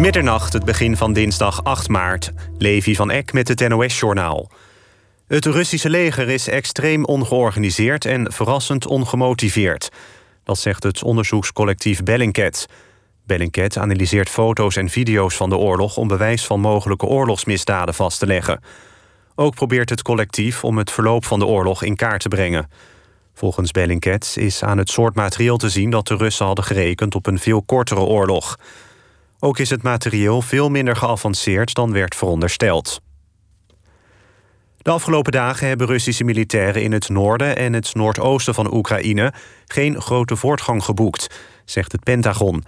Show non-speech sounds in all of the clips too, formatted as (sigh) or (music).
Middernacht, het begin van dinsdag 8 maart. Levi van Eck met het NOS-journaal. Het Russische leger is extreem ongeorganiseerd en verrassend ongemotiveerd. Dat zegt het onderzoekscollectief Bellingcat. Bellingcat analyseert foto's en video's van de oorlog... om bewijs van mogelijke oorlogsmisdaden vast te leggen. Ook probeert het collectief om het verloop van de oorlog in kaart te brengen. Volgens Bellingcat is aan het soort materieel te zien... dat de Russen hadden gerekend op een veel kortere oorlog... Ook is het materieel veel minder geavanceerd dan werd verondersteld. De afgelopen dagen hebben Russische militairen in het noorden en het noordoosten van Oekraïne geen grote voortgang geboekt, zegt het Pentagon.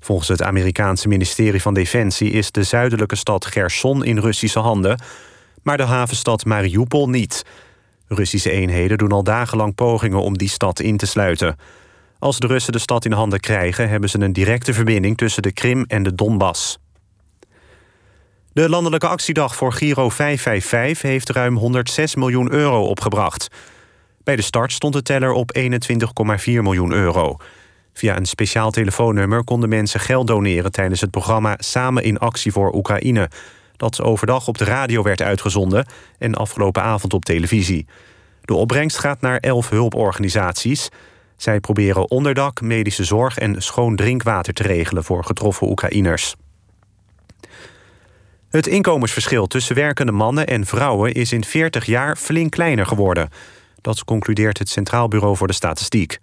Volgens het Amerikaanse ministerie van Defensie is de zuidelijke stad Gerson in Russische handen, maar de havenstad Mariupol niet. Russische eenheden doen al dagenlang pogingen om die stad in te sluiten. Als de Russen de stad in handen krijgen... hebben ze een directe verbinding tussen de Krim en de Donbass. De landelijke actiedag voor Giro 555 heeft ruim 106 miljoen euro opgebracht. Bij de start stond de teller op 21,4 miljoen euro. Via een speciaal telefoonnummer konden mensen geld doneren... tijdens het programma Samen in actie voor Oekraïne... dat overdag op de radio werd uitgezonden... en afgelopen avond op televisie. De opbrengst gaat naar elf hulporganisaties... Zij proberen onderdak, medische zorg en schoon drinkwater te regelen voor getroffen Oekraïners. Het inkomensverschil tussen werkende mannen en vrouwen is in 40 jaar flink kleiner geworden. Dat concludeert het Centraal Bureau voor de Statistiek.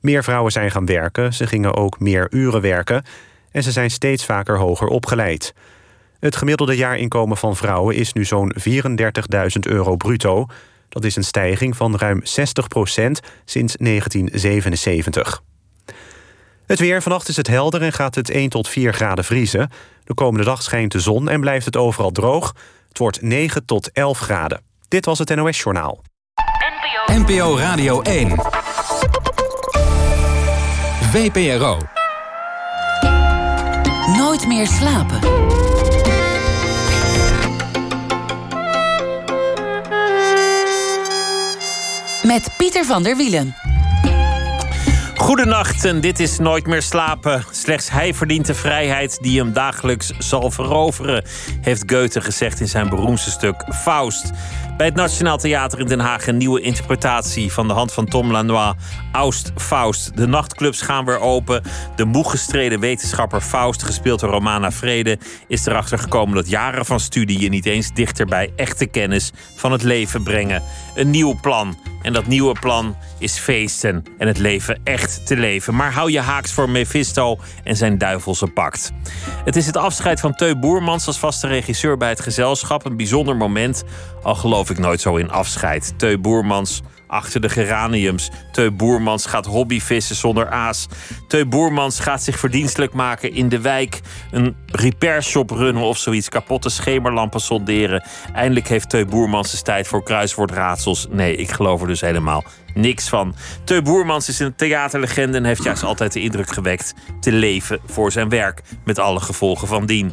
Meer vrouwen zijn gaan werken, ze gingen ook meer uren werken en ze zijn steeds vaker hoger opgeleid. Het gemiddelde jaarinkomen van vrouwen is nu zo'n 34.000 euro bruto. Dat is een stijging van ruim 60% sinds 1977. Het weer. Vannacht is het helder en gaat het 1 tot 4 graden vriezen. De komende dag schijnt de zon en blijft het overal droog. Het wordt 9 tot 11 graden. Dit was het NOS Journaal. NPO, NPO Radio 1. VPRO. Nooit meer slapen. Met Pieter van der Wielen. Goedenacht en dit is Nooit meer slapen. Slechts hij verdient de vrijheid die hem dagelijks zal veroveren, heeft Goethe gezegd in zijn beroemdste stuk Faust. Bij het Nationaal Theater in Den Haag een nieuwe interpretatie van de hand van Tom Lanois. Aust Faust. De nachtclubs gaan weer open. De moe gestreden wetenschapper Faust, gespeeld door Romana Vrede, is erachter gekomen dat jaren van studie je niet eens dichter bij echte kennis van het leven brengen. Een nieuw plan. En dat nieuwe plan is feesten en het leven echt te leven. Maar hou je haaks voor Mephisto en zijn duivelse pact. Het is het afscheid van Teu Boermans als vaste regisseur bij het gezelschap. Een bijzonder moment, al geloof ik nooit zo in afscheid. Teu Boermans achter de geraniums. Teu Boermans gaat hobbyvissen zonder aas. Teu Boermans gaat zich verdienstelijk maken in de wijk. Een repairshop runnen of zoiets. Kapotte schemerlampen solderen. Eindelijk heeft Teu Boermans de tijd voor kruiswoordraadsels. Nee, ik geloof er dus helemaal niks van. Teu Boermans is een theaterlegende en heeft juist altijd de indruk gewekt te leven voor zijn werk. Met alle gevolgen van dien.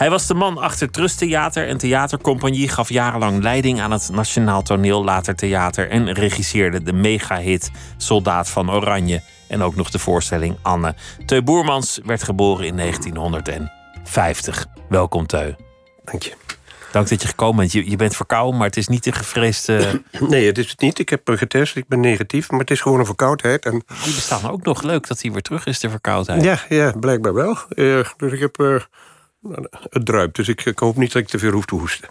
Hij was de man achter Trust Theater en Theatercompagnie, gaf jarenlang leiding aan het Nationaal Toneel, later theater en regisseerde de megahit Soldaat van Oranje en ook nog de voorstelling Anne. Teu Boermans werd geboren in 1950. Welkom Teu. Dank je. Dank dat je gekomen bent. Je, je bent verkouden, maar het is niet een gevreesde... (clears throat) Nee, het is het niet. Ik heb getest, ik ben negatief, maar het is gewoon een verkoudheid. En... Die bestaan ook nog. Leuk dat hij weer terug is, de verkoudheid. Ja, ja blijkbaar wel. Uh, dus ik heb... Uh, het druipt, dus ik, ik, hoop niet dat ik te veel hoef te hoesten.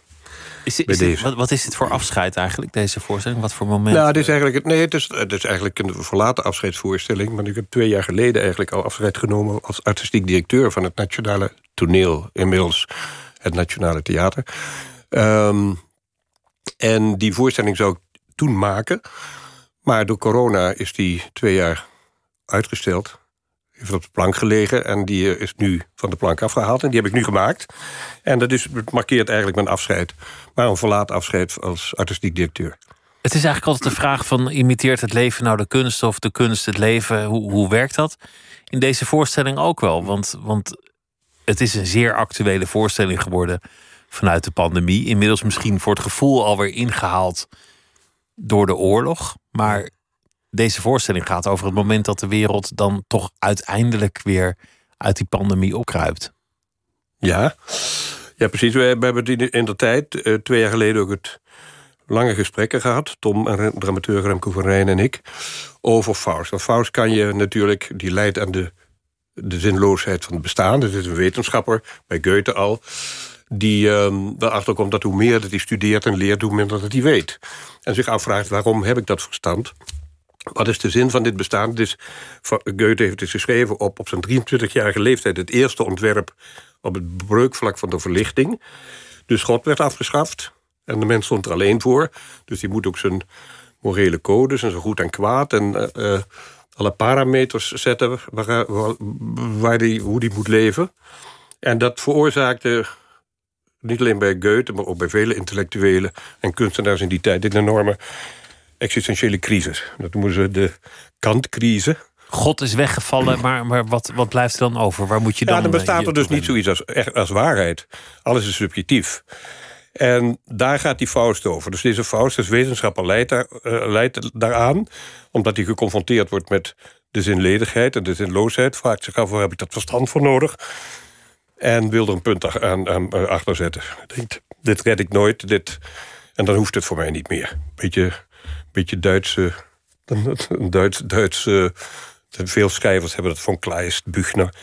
Is, is dit, wat, wat, is het voor afscheid eigenlijk, deze voorstelling? Wat voor moment? Nou, het is eigenlijk, nee, het is, het is eigenlijk een verlaten afscheidsvoorstelling. Want ik heb twee jaar geleden eigenlijk al afscheid genomen... als artistiek directeur van het Nationale Toneel. Inmiddels het Nationale Theater. Um, en die voorstelling zou ik toen maken. Maar door corona is die twee jaar uitgesteld heeft op de plank gelegen en die is nu van de plank afgehaald. En die heb ik nu gemaakt. En dat is, markeert eigenlijk mijn afscheid. Maar een verlaat afscheid als artistiek directeur. Het is eigenlijk altijd de vraag van... imiteert het leven nou de kunst of de kunst het leven? Hoe, hoe werkt dat? In deze voorstelling ook wel. Want, want het is een zeer actuele voorstelling geworden... vanuit de pandemie. Inmiddels misschien voor het gevoel alweer ingehaald door de oorlog. Maar deze voorstelling gaat over het moment dat de wereld dan toch uiteindelijk weer uit die pandemie opkruipt. Ja, ja precies. We hebben het in de tijd, uh, twee jaar geleden ook het lange gesprekken gehad. Tom en dramateur Remco van Rijn en ik. Over Faust. Want Faust kan je natuurlijk, die leidt aan de, de zinloosheid van het bestaan. Dat is een wetenschapper, bij Goethe al. Die uh, erachter komt dat hoe meer dat hij studeert en leert, hoe minder dat hij weet. En zich afvraagt waarom heb ik dat verstand. Wat is de zin van dit bestaan? Dus, Goethe heeft geschreven op, op zijn 23-jarige leeftijd... het eerste ontwerp op het breukvlak van de verlichting. Dus God werd afgeschaft en de mens stond er alleen voor. Dus die moet ook zijn morele codes en zijn goed en kwaad... en uh, alle parameters zetten waar, waar, die, hoe die moet leven. En dat veroorzaakte niet alleen bij Goethe... maar ook bij vele intellectuelen en kunstenaars in die tijd... een enorme existentiële crisis. Dat noemen ze de Kant-crisis. God is weggevallen, maar, maar wat, wat blijft er dan over? Waar moet je dan... Ja, dan bestaat er dus niet zoiets als, als waarheid. Alles is subjectief. En daar gaat die Faust over. Dus deze Faust, dus wetenschapper, leidt, daar, uh, leidt daaraan... omdat hij geconfronteerd wordt met de zinledigheid en de zinloosheid. Vraagt zich af, waar heb ik dat verstand voor nodig? En wil er een punt aan, aan, achter zetten. Denkt, dit red ik nooit, dit... En dan hoeft het voor mij niet meer. Beetje beetje Duitse. Een (laughs) Duits, Duitse veel schrijvers hebben dat van Kleist, Buchner.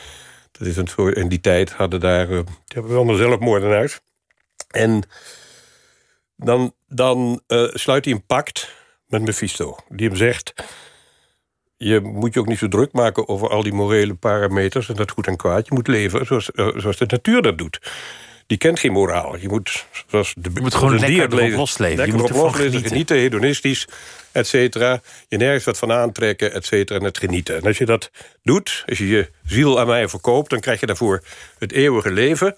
Dat is een, in die tijd hadden daar. Uh, die hebben allemaal zelfmoorden uit. En dan, dan uh, sluit hij een pact met Mephisto. Die hem zegt. Je moet je ook niet zo druk maken over al die morele parameters en dat goed en kwaad. Je moet leven zoals, uh, zoals de natuur dat doet die kent geen moraal. Je moet, zoals de, je moet gewoon lekker erop losleven. Lekker je moet erop losleven, genieten. hedonistisch, et cetera. Je nergens wat van aantrekken, et cetera, en het genieten. En als je dat doet, als je je ziel aan mij verkoopt... dan krijg je daarvoor het eeuwige leven.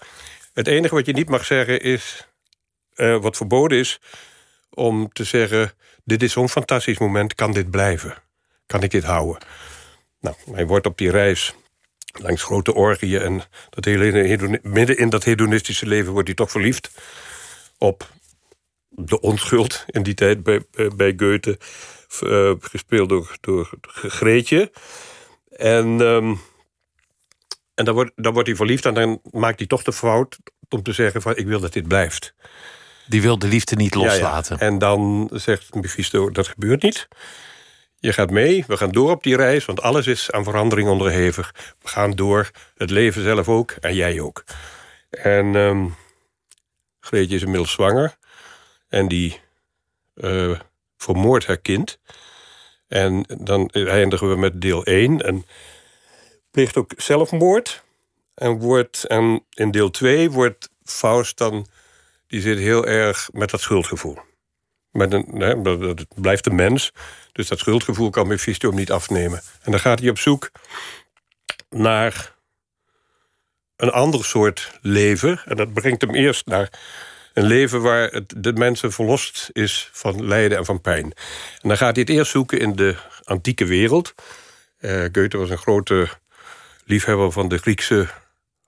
Het enige wat je niet mag zeggen is... Uh, wat verboden is, om te zeggen... dit is zo'n fantastisch moment, kan dit blijven? Kan ik dit houden? Nou, hij wordt op die reis langs grote orgieën. En dat hele midden in dat hedonistische leven wordt hij toch verliefd op de onschuld in die tijd bij, bij Goethe. Uh, gespeeld door, door Greetje. En, um, en dan, wordt, dan wordt hij verliefd en dan maakt hij toch de fout om te zeggen van ik wil dat dit blijft. Die wil de liefde niet loslaten. Ja, ja. En dan zegt Mephisto dat gebeurt niet. Je gaat mee, we gaan door op die reis, want alles is aan verandering onderhevig. We gaan door, het leven zelf ook en jij ook. En um, Greetje is inmiddels zwanger en die uh, vermoordt haar kind. En dan eindigen we met deel 1 en pleegt ook zelfmoord. En, wordt, en in deel 2 wordt Faust dan, die zit heel erg met dat schuldgevoel. Een, hè, dat blijft een mens. Dus dat schuldgevoel kan Mephisto niet afnemen. En dan gaat hij op zoek naar een ander soort leven. En dat brengt hem eerst naar een leven waar het, de mensen verlost is van lijden en van pijn. En dan gaat hij het eerst zoeken in de antieke wereld. Uh, Goethe was een grote liefhebber van de Griekse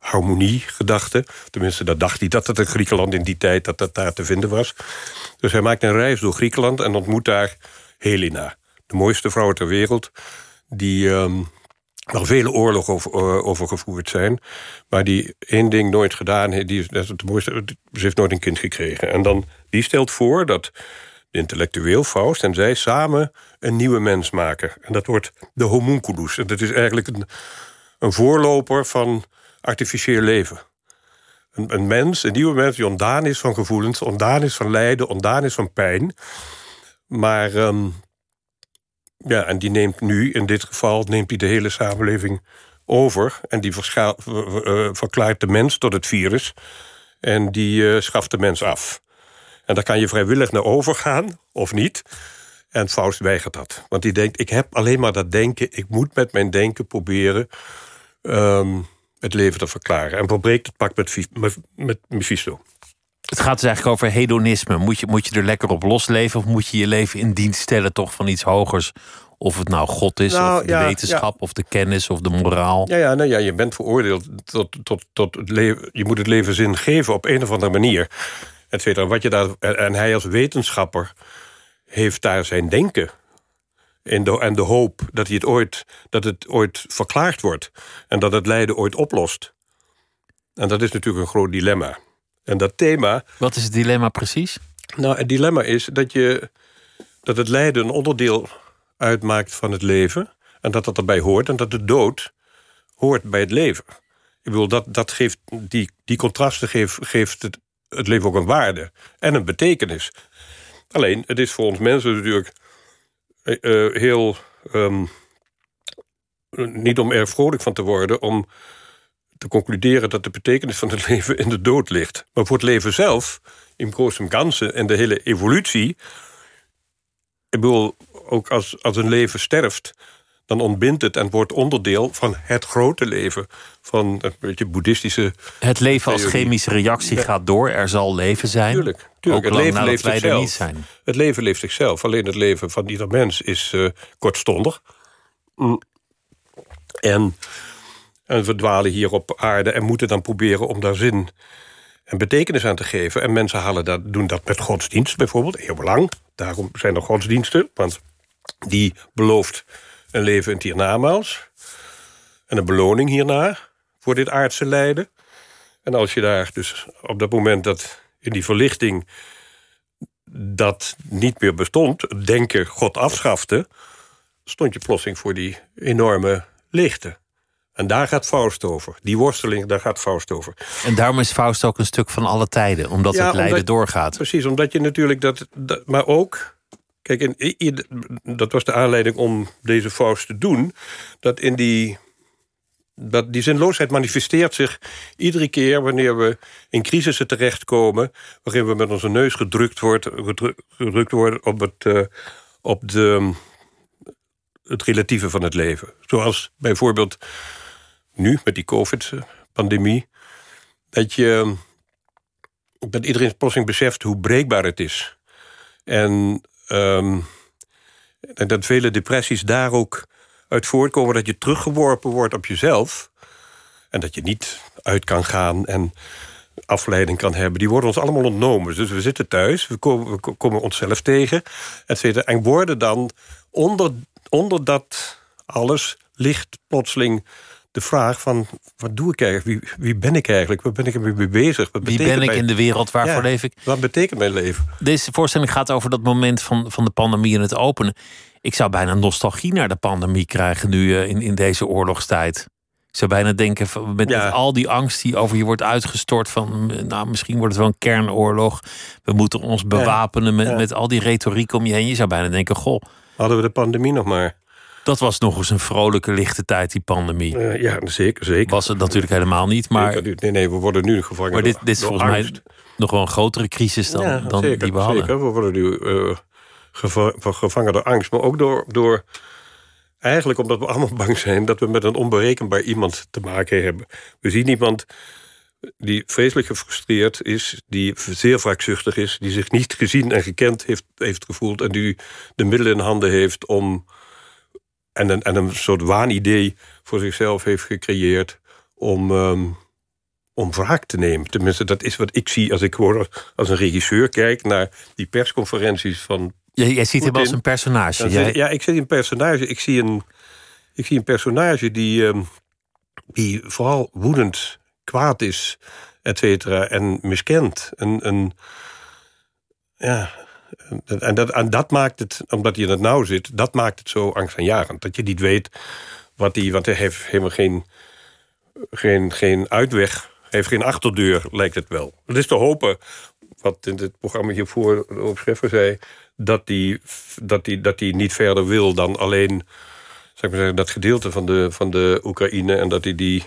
harmoniegedachte. Tenminste, dat dacht hij dat het in Griekenland in die tijd dat dat daar te vinden was. Dus hij maakt een reis door Griekenland en ontmoet daar Helena. De mooiste vrouw ter wereld, die um, waar vele oorlogen over, uh, over, gevoerd zijn... maar die één ding nooit gedaan heeft. Die, is het mooiste, ze heeft nooit een kind gekregen. En dan, die stelt voor dat de intellectueel Faust en zij samen een nieuwe mens maken. En dat wordt de homunculus. En dat is eigenlijk een, een voorloper van artificieel leven. Een, een, mens, een nieuwe mens die ontdaan is van gevoelens... ontdaan is van lijden, ontdaan is van pijn... Maar um, ja, en die neemt nu, in dit geval, neemt hij de hele samenleving over. En die uh, verklaart de mens tot het virus. En die uh, schaft de mens af. En daar kan je vrijwillig naar overgaan, of niet. En Faust weigert dat. Want die denkt, ik heb alleen maar dat denken. Ik moet met mijn denken proberen um, het leven te verklaren. En verbreekt het pak met, met, met Mephisto. Het gaat dus eigenlijk over hedonisme. Moet je, moet je er lekker op losleven of moet je je leven in dienst stellen toch van iets hogers? Of het nou God is, nou, of de wetenschap, of de kennis, of de moraal. Ja, ja, nou ja je bent veroordeeld tot, tot, tot het leven. Je moet het leven zin geven op een of andere manier. Et cetera. Wat je daar, en hij als wetenschapper heeft daar zijn denken. In de, en de hoop dat, hij het ooit, dat het ooit verklaard wordt. En dat het lijden ooit oplost. En dat is natuurlijk een groot dilemma. En dat thema. Wat is het dilemma precies? Nou, het dilemma is dat, je, dat het lijden een onderdeel uitmaakt van het leven. En dat dat erbij hoort. En dat de dood hoort bij het leven. Ik bedoel, dat, dat geeft, die, die contrasten geeft, geeft het, het leven ook een waarde en een betekenis. Alleen, het is voor ons mensen natuurlijk uh, heel. Um, niet om er vrolijk van te worden, om te concluderen dat de betekenis van het (laughs) leven in de dood ligt. Maar voor het leven zelf, in grote kansen en de hele evolutie. Ik bedoel, ook als, als een leven sterft, dan ontbindt het en wordt onderdeel van het grote leven. Van een beetje boeddhistische. Het leven als chemische reactie gaat door. Er zal leven zijn. Tuurlijk. tuurlijk. het leven leeft zichzelf. Niet zijn. Het leven leeft zichzelf. Alleen het leven van ieder mens is uh, kortstondig. Mm. En, en we dwalen hier op aarde en moeten dan proberen om daar zin en betekenis aan te geven. En mensen halen dat, doen dat met godsdienst bijvoorbeeld, eeuwenlang. Daarom zijn er godsdiensten, want die belooft een leven in het hiernamaals. En een beloning hierna voor dit aardse lijden. En als je daar dus op dat moment dat in die verlichting dat niet meer bestond, denken God afschafte, stond je plotseling voor die enorme lichten. En daar gaat Faust over. Die worsteling, daar gaat Faust over. En daarom is Faust ook een stuk van alle tijden, omdat het lijden doorgaat. Precies, omdat je natuurlijk dat, dat maar ook Kijk, dat was de aanleiding om deze Faust te doen. Dat in die. Dat die zinloosheid manifesteert zich iedere keer wanneer we in crisissen terechtkomen. waarin we met onze neus gedrukt, wordt, gedrukt worden op het, uh, op de, het relatieve van het leven. Zoals bijvoorbeeld nu met die COVID-pandemie. Dat, je, dat iedereen plotseling beseft hoe breekbaar het is. En Um, dat vele depressies daar ook uit voortkomen dat je teruggeworpen wordt op jezelf. En dat je niet uit kan gaan en afleiding kan hebben. Die worden ons allemaal ontnomen. Dus we zitten thuis, we komen, we komen onszelf tegen, et. En worden dan onder, onder dat alles ligt plotseling de vraag van wat doe ik eigenlijk? Wie, wie ben ik eigenlijk? Waar ben ik mee bezig? Wat wie ben ik in de wereld? Waarvoor leef ik? Wat betekent mijn leven? Deze voorstelling gaat over dat moment van, van de pandemie en het openen. Ik zou bijna nostalgie naar de pandemie krijgen nu uh, in, in deze oorlogstijd. Ik zou bijna denken, met, met, al die angst die over je wordt uitgestort... van nou, misschien wordt het wel een kernoorlog. We moeten ons bewapenen met, met al die retoriek om je heen. Je zou bijna denken, goh... Hadden we de pandemie nog maar. Dat was nog eens een vrolijke, lichte tijd, die pandemie. Uh, ja, zeker, zeker. Was het natuurlijk helemaal niet, maar... Nee, nee, we worden nu gevangen Maar dit, dit is volgens mij nog wel een grotere crisis dan, dan zeker, die we hadden. Zeker, we worden nu uh, gevangen door angst, maar ook door, door... Eigenlijk omdat we allemaal bang zijn dat we met een onberekenbaar iemand te maken hebben. We zien iemand die vreselijk gefrustreerd is, die zeer wraakzuchtig is, die zich niet gezien en gekend heeft, heeft gevoeld en die de middelen in handen heeft om en een, en een soort waanidee voor zichzelf heeft gecreëerd om, um, om wraak te nemen. Tenminste, dat is wat ik zie als ik gewoon als een regisseur kijk naar die persconferenties van. Jij, jij ziet hem als een personage. Jij... Ja, ik zie een personage. Ik zie een, ik zie een personage die, um, die vooral woedend, kwaad is, et cetera, en miskend. Een, een, ja, en dat, en dat maakt het, omdat hij in het nauw zit, dat maakt het zo angstaanjagend. Dat je niet weet wat hij, want hij heeft helemaal geen, geen, geen uitweg, heeft geen achterdeur, lijkt het wel. Het is te hopen, wat in het programma hiervoor op Scheffer zei, dat hij dat die, dat die niet verder wil dan alleen zeg maar zeggen, dat gedeelte van de, van de Oekraïne en dat hij die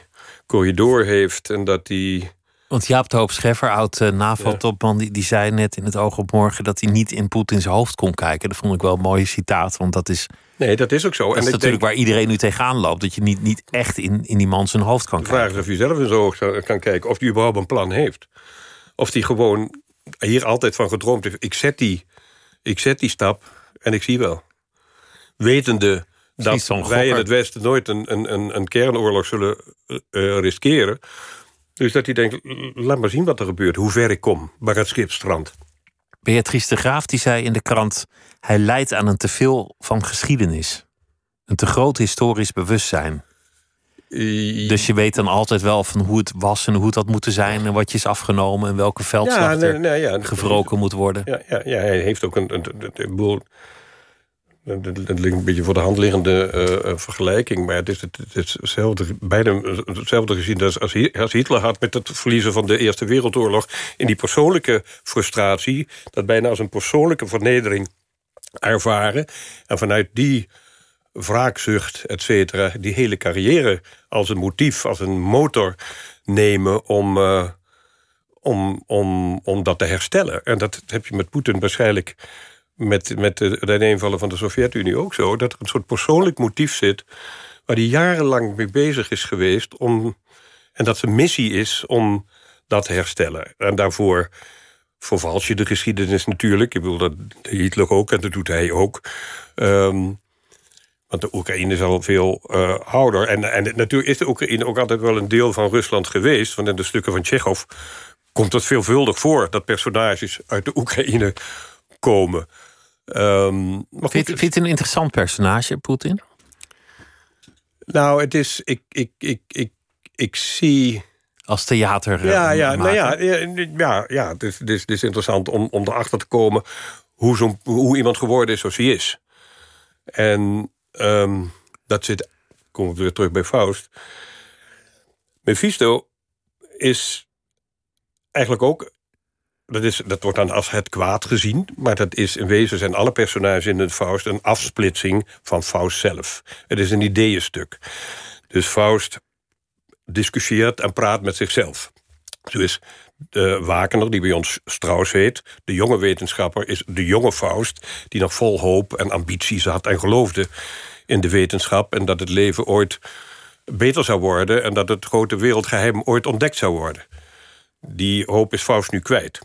corridor heeft en dat hij want Jaap de Hoop Scheffer, oud uh, NAVO-topman, die, die zei net in het oog op morgen dat hij niet in Poetins hoofd kon kijken. Dat vond ik wel een mooie citaat, want dat is. Nee, dat is ook zo. Dat en is natuurlijk waar iedereen nu tegenaan loopt. Dat je niet, niet echt in, in die man zijn hoofd kan kijken. De vraag is of je zelf in zijn hoofd kan kijken. Of hij überhaupt een plan heeft. Of hij gewoon hier altijd van gedroomd heeft. Ik zet die, ik zet die stap en ik zie wel. Wetende dat wij in het Westen nooit een, een, een, kernoorlog zullen uh, riskeren dus dat hij denkt, laat maar zien wat er gebeurt, hoe ver ik kom, waar het schip strandt. Beatrice de Graaf die zei in de krant: hij leidt aan een teveel van geschiedenis. Een te groot historisch bewustzijn. Dus je weet dan altijd wel van hoe het was en hoe het had moeten zijn... en wat je is afgenomen en welke veldslag ja, nee, ja, gewroken moet worden. Ja, ja, ja, hij heeft ook een, een, een, boel... Dat ligt een beetje voor de hand liggende uh, vergelijking. Maar het is, het, is hetzelfde, hetzelfde gezien als, als Hitler had... met het verliezen van de Eerste Wereldoorlog. In die persoonlijke frustratie... dat bijna als een persoonlijke vernedering ervaren. En vanuit die wraakzucht, et cetera... die hele carrière als een motief, als een motor nemen... om, uh, om, om, om dat te herstellen. En dat heb je met Poetin waarschijnlijk... met, met de, invallen van de Sovjet-Unie ook zo... dat er een soort persoonlijk motief zit... waar hij jarenlang mee bezig is geweest... Om, en dat zijn missie is om dat te herstellen. En daarvoor vervals je de geschiedenis natuurlijk. Ik bedoel, dat Hitler ook en dat doet hij ook. Um, want de Oekraïne is al veel uh, ouder. En, en natuurlijk is de Oekraïne ook altijd wel een deel van Rusland geweest. Want in de stukken van Tsjechov komt het veelvuldig voor... dat personages uit de Oekraïne komen. Um, maar vind, je het een interessant personage, Poetin? Nou, het is... Ik, ik, ik, ik, ik zie als theater. Ja, ja, nou ja, ja, ja, het, is, het, is, het is interessant om, om erachter te komen hoe, zo, hoe iemand geworden is zoals hij is. En um, dat zit, kom ik weer terug bij Faust. Mephisto is eigenlijk ook dat, is, dat wordt dan als het kwaad gezien. Maar dat is in wezen zijn alle personages in het Faust een afsplitsing van Faust zelf. Het is een ideeënstuk. Dus Faust discussieert en praat met zichzelf. Zo is de Wakener, die bij ons Strauss heet... de jonge wetenschapper, is de jonge Faust... die nog vol hoop en ambitie zat en geloofde in de wetenschap... en dat het leven ooit beter zou worden... en dat het grote wereldgeheim ooit ontdekt zou worden. Die hoop is Faust nu kwijt.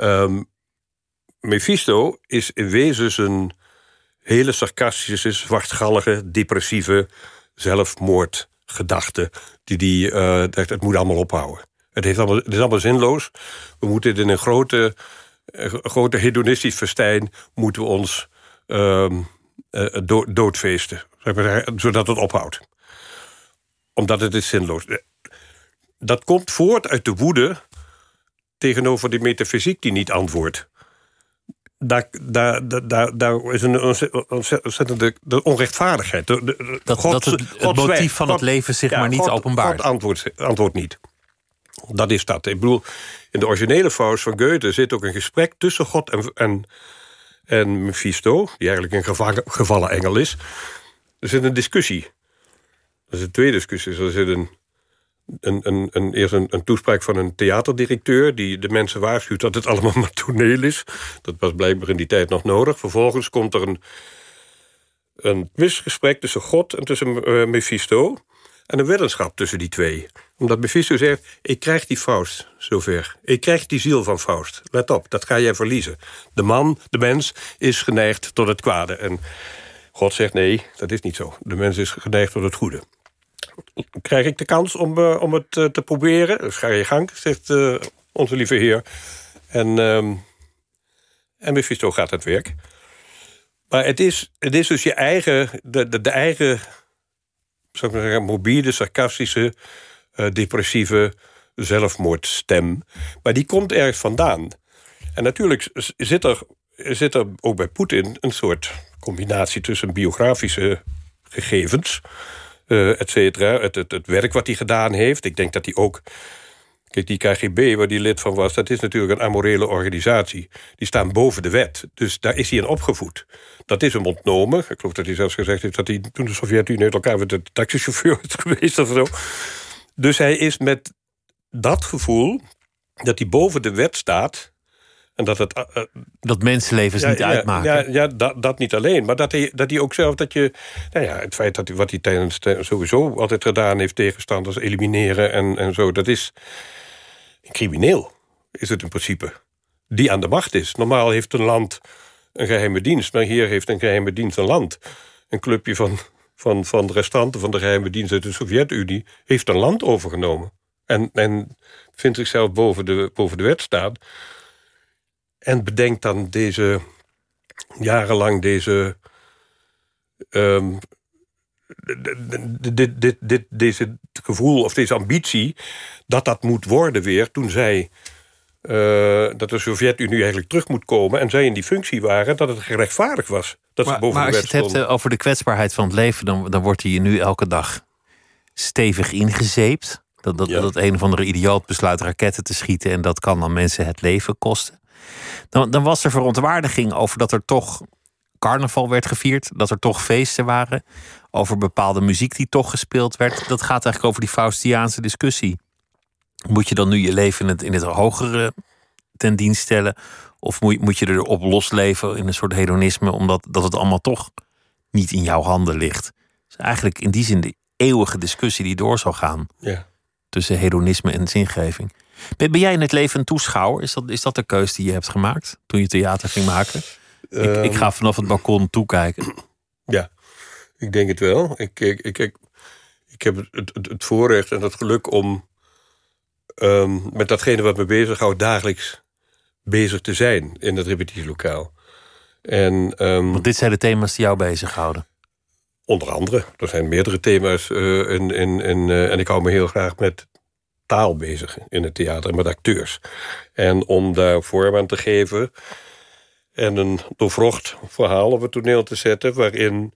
Um, Mephisto is in wezen een hele sarcastische, zwartgallige, depressieve zelfmoordgedachte die die uh, het moet allemaal ophouden. Het, heeft allemaal, het is allemaal zinloos. We moeten in een grote, uh, grote hedonistisch festijn moeten we ons uh, doodfeesten. Zodat het ophoudt. Omdat het is zinloos. Dat komt voort uit de woede tegenover die metafysiek die niet antwoordt daar, daar, daar, daar is een ontzettende de onrechtvaardigheid. De, de, dat, dat het, het motief van het leven zich maar niet God, openbaart. God antwoordt antwoord niet. Dat is dat. Ik bedoel, in de originele Faust van Goethe zit ook een gesprek tussen God en, en, en Mephisto, die eigenlijk een gevallen engel is. Er zit een discussie. Dat is een tweede discussie. Er zit een een, eerst een, toespraak van een theaterdirecteur... die de mensen waarschuwt dat het allemaal (laughs) maar toneel is. Dat was blijkbaar in die tijd nog nodig. Vervolgens komt er een, een quizgesprek tussen God en tussen uh, Mephisto... en een weddenschap tussen die twee. Omdat Mephisto zegt, ik krijg die Faust zover. Ik krijg die ziel van Faust. Let op, dat ga jij verliezen. De man, de mens, is geneigd tot het kwade. En God zegt, nee, dat is niet zo. De mens is geneigd tot het goede krijg ik de kans om, uh, om het uh, te proberen. Dus ga je gang, zegt uh, onze lieve heer. En, um, en Mephisto gaat het werk. Maar het is, het is dus je eigen, de, de, eigen, zou ik zeggen, morbide, sarcastische, depressieve zelfmoordstem. Maar die komt ergens vandaan. En natuurlijk zit er, zit er ook bij Poetin een soort combinatie tussen biografische gegevens uh, et cetera. Het, het, werk wat hij gedaan heeft. Ik denk dat hij ook... Kijk, die KGB, waar hij lid van was... dat is natuurlijk een amorele organisatie. Die staan boven de wet. Dus daar is hij in opgevoed. Dat is hem ontnomen. Ik geloof dat hij zelfs gezegd heeft... dat hij toen de Sovjet-Unie uit elkaar met de taxichauffeur (laughs) is geweest of zo. Dus hij is met dat gevoel... dat hij boven de wet staat... En dat, het, eh, eh, dat mensenlevens niet uitmaken. Ja, ja dat, dat niet alleen. Maar dat hij, dat hij ook zelf dat je. Nou ja, het feit dat hij wat hij tijdens sowieso altijd gedaan heeft, tegenstanders elimineren en, en zo, dat is crimineel, is het in principe. Die aan de macht is. Normaal heeft een land een geheime dienst, maar hier heeft een geheime dienst een land. Een clubje van, van, van de restanten van de geheime dienst uit de Sovjet-Unie heeft een land overgenomen. En, en vindt zichzelf boven de, boven de wet staan. En bedenk dan deze jarenlang deze um, dit, dit, dit, deze gevoel of deze ambitie... dat dat moet worden weer toen zij... Uh, dat de Sovjet-Unie eigenlijk terug moet komen... en zij in die functie waren, dat het gerechtvaardigd was. Dat maar, ze boven maar de als je het hebt over de kwetsbaarheid van het leven... dan, dan wordt hier nu elke dag stevig ingezeept. Dat, dat, dat een of andere idioot besluit raketten te schieten... en dat kan dan mensen het leven kosten. Dan, dan was er verontwaardiging over dat er toch carnaval werd gevierd. Dat er toch feesten waren. Over bepaalde muziek die toch gespeeld werd. Dat gaat eigenlijk over die Faustiaanse discussie. Moet je dan nu je leven in het, in het hogere ten dienst stellen? Of moet, moet je erop losleven in een soort hedonisme, omdat dat het allemaal toch niet in jouw handen ligt? Dus eigenlijk in die zin de eeuwige discussie die door zal gaan ja. tussen hedonisme en zingeving. Ben, jij in het leven een toeschouwer? Is dat, is dat de keuze die je hebt gemaakt toen je theater ging maken? ik, ik, ga vanaf het balkon toekijken. Ja, ik denk het wel. Ik, ik, ik, ik, ik heb het, het, het voorrecht en het geluk om um, met datgene wat me bezighoudt dagelijks bezig te zijn in het repetitielokaal. En, um, Want dit zijn de thema's die jou bezighouden? Onder andere. Er zijn meerdere thema's. Uh, in, in, in, uh, en ik hou me heel graag met taal bezig in het theater met acteurs. En om daar vorm aan te geven en een doorvrocht verhaal op het toneel te zetten... waarin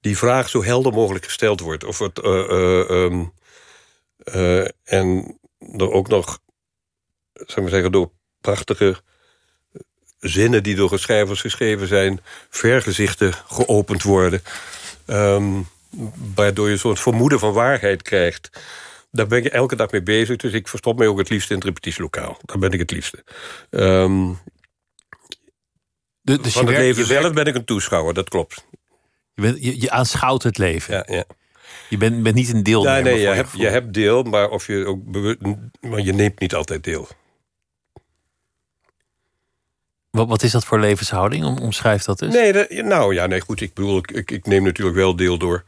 die vraag zo helder mogelijk gesteld wordt. Of het, uh, uh, um, uh, en er ook nog, zou ik zeggen, door prachtige zinnen die door schrijvers geschreven zijn, vergezichten geopend worden. Um, waardoor je soort vermoeden van waarheid krijgt. Daar ben ik elke dag mee bezig, dus ik verstop mij ook het liefst in het repetitielokaal. Daar ben ik het liefste. Um, de, dus van het leven zelf ben ik een toeschouwer, dat klopt. Je, bent, je, je aanschouwt het leven. Ja, ja. Je bent, bent niet een deel. Ja, nee, je hebt, je hebt deel, maar, of je ook maar je neemt niet altijd deel. Wat, wat is dat voor levenshouding? Om, omschrijf dat eens. Nee, nou ja, nee, goed. Ik bedoel, ik, ik, neem natuurlijk wel deel door.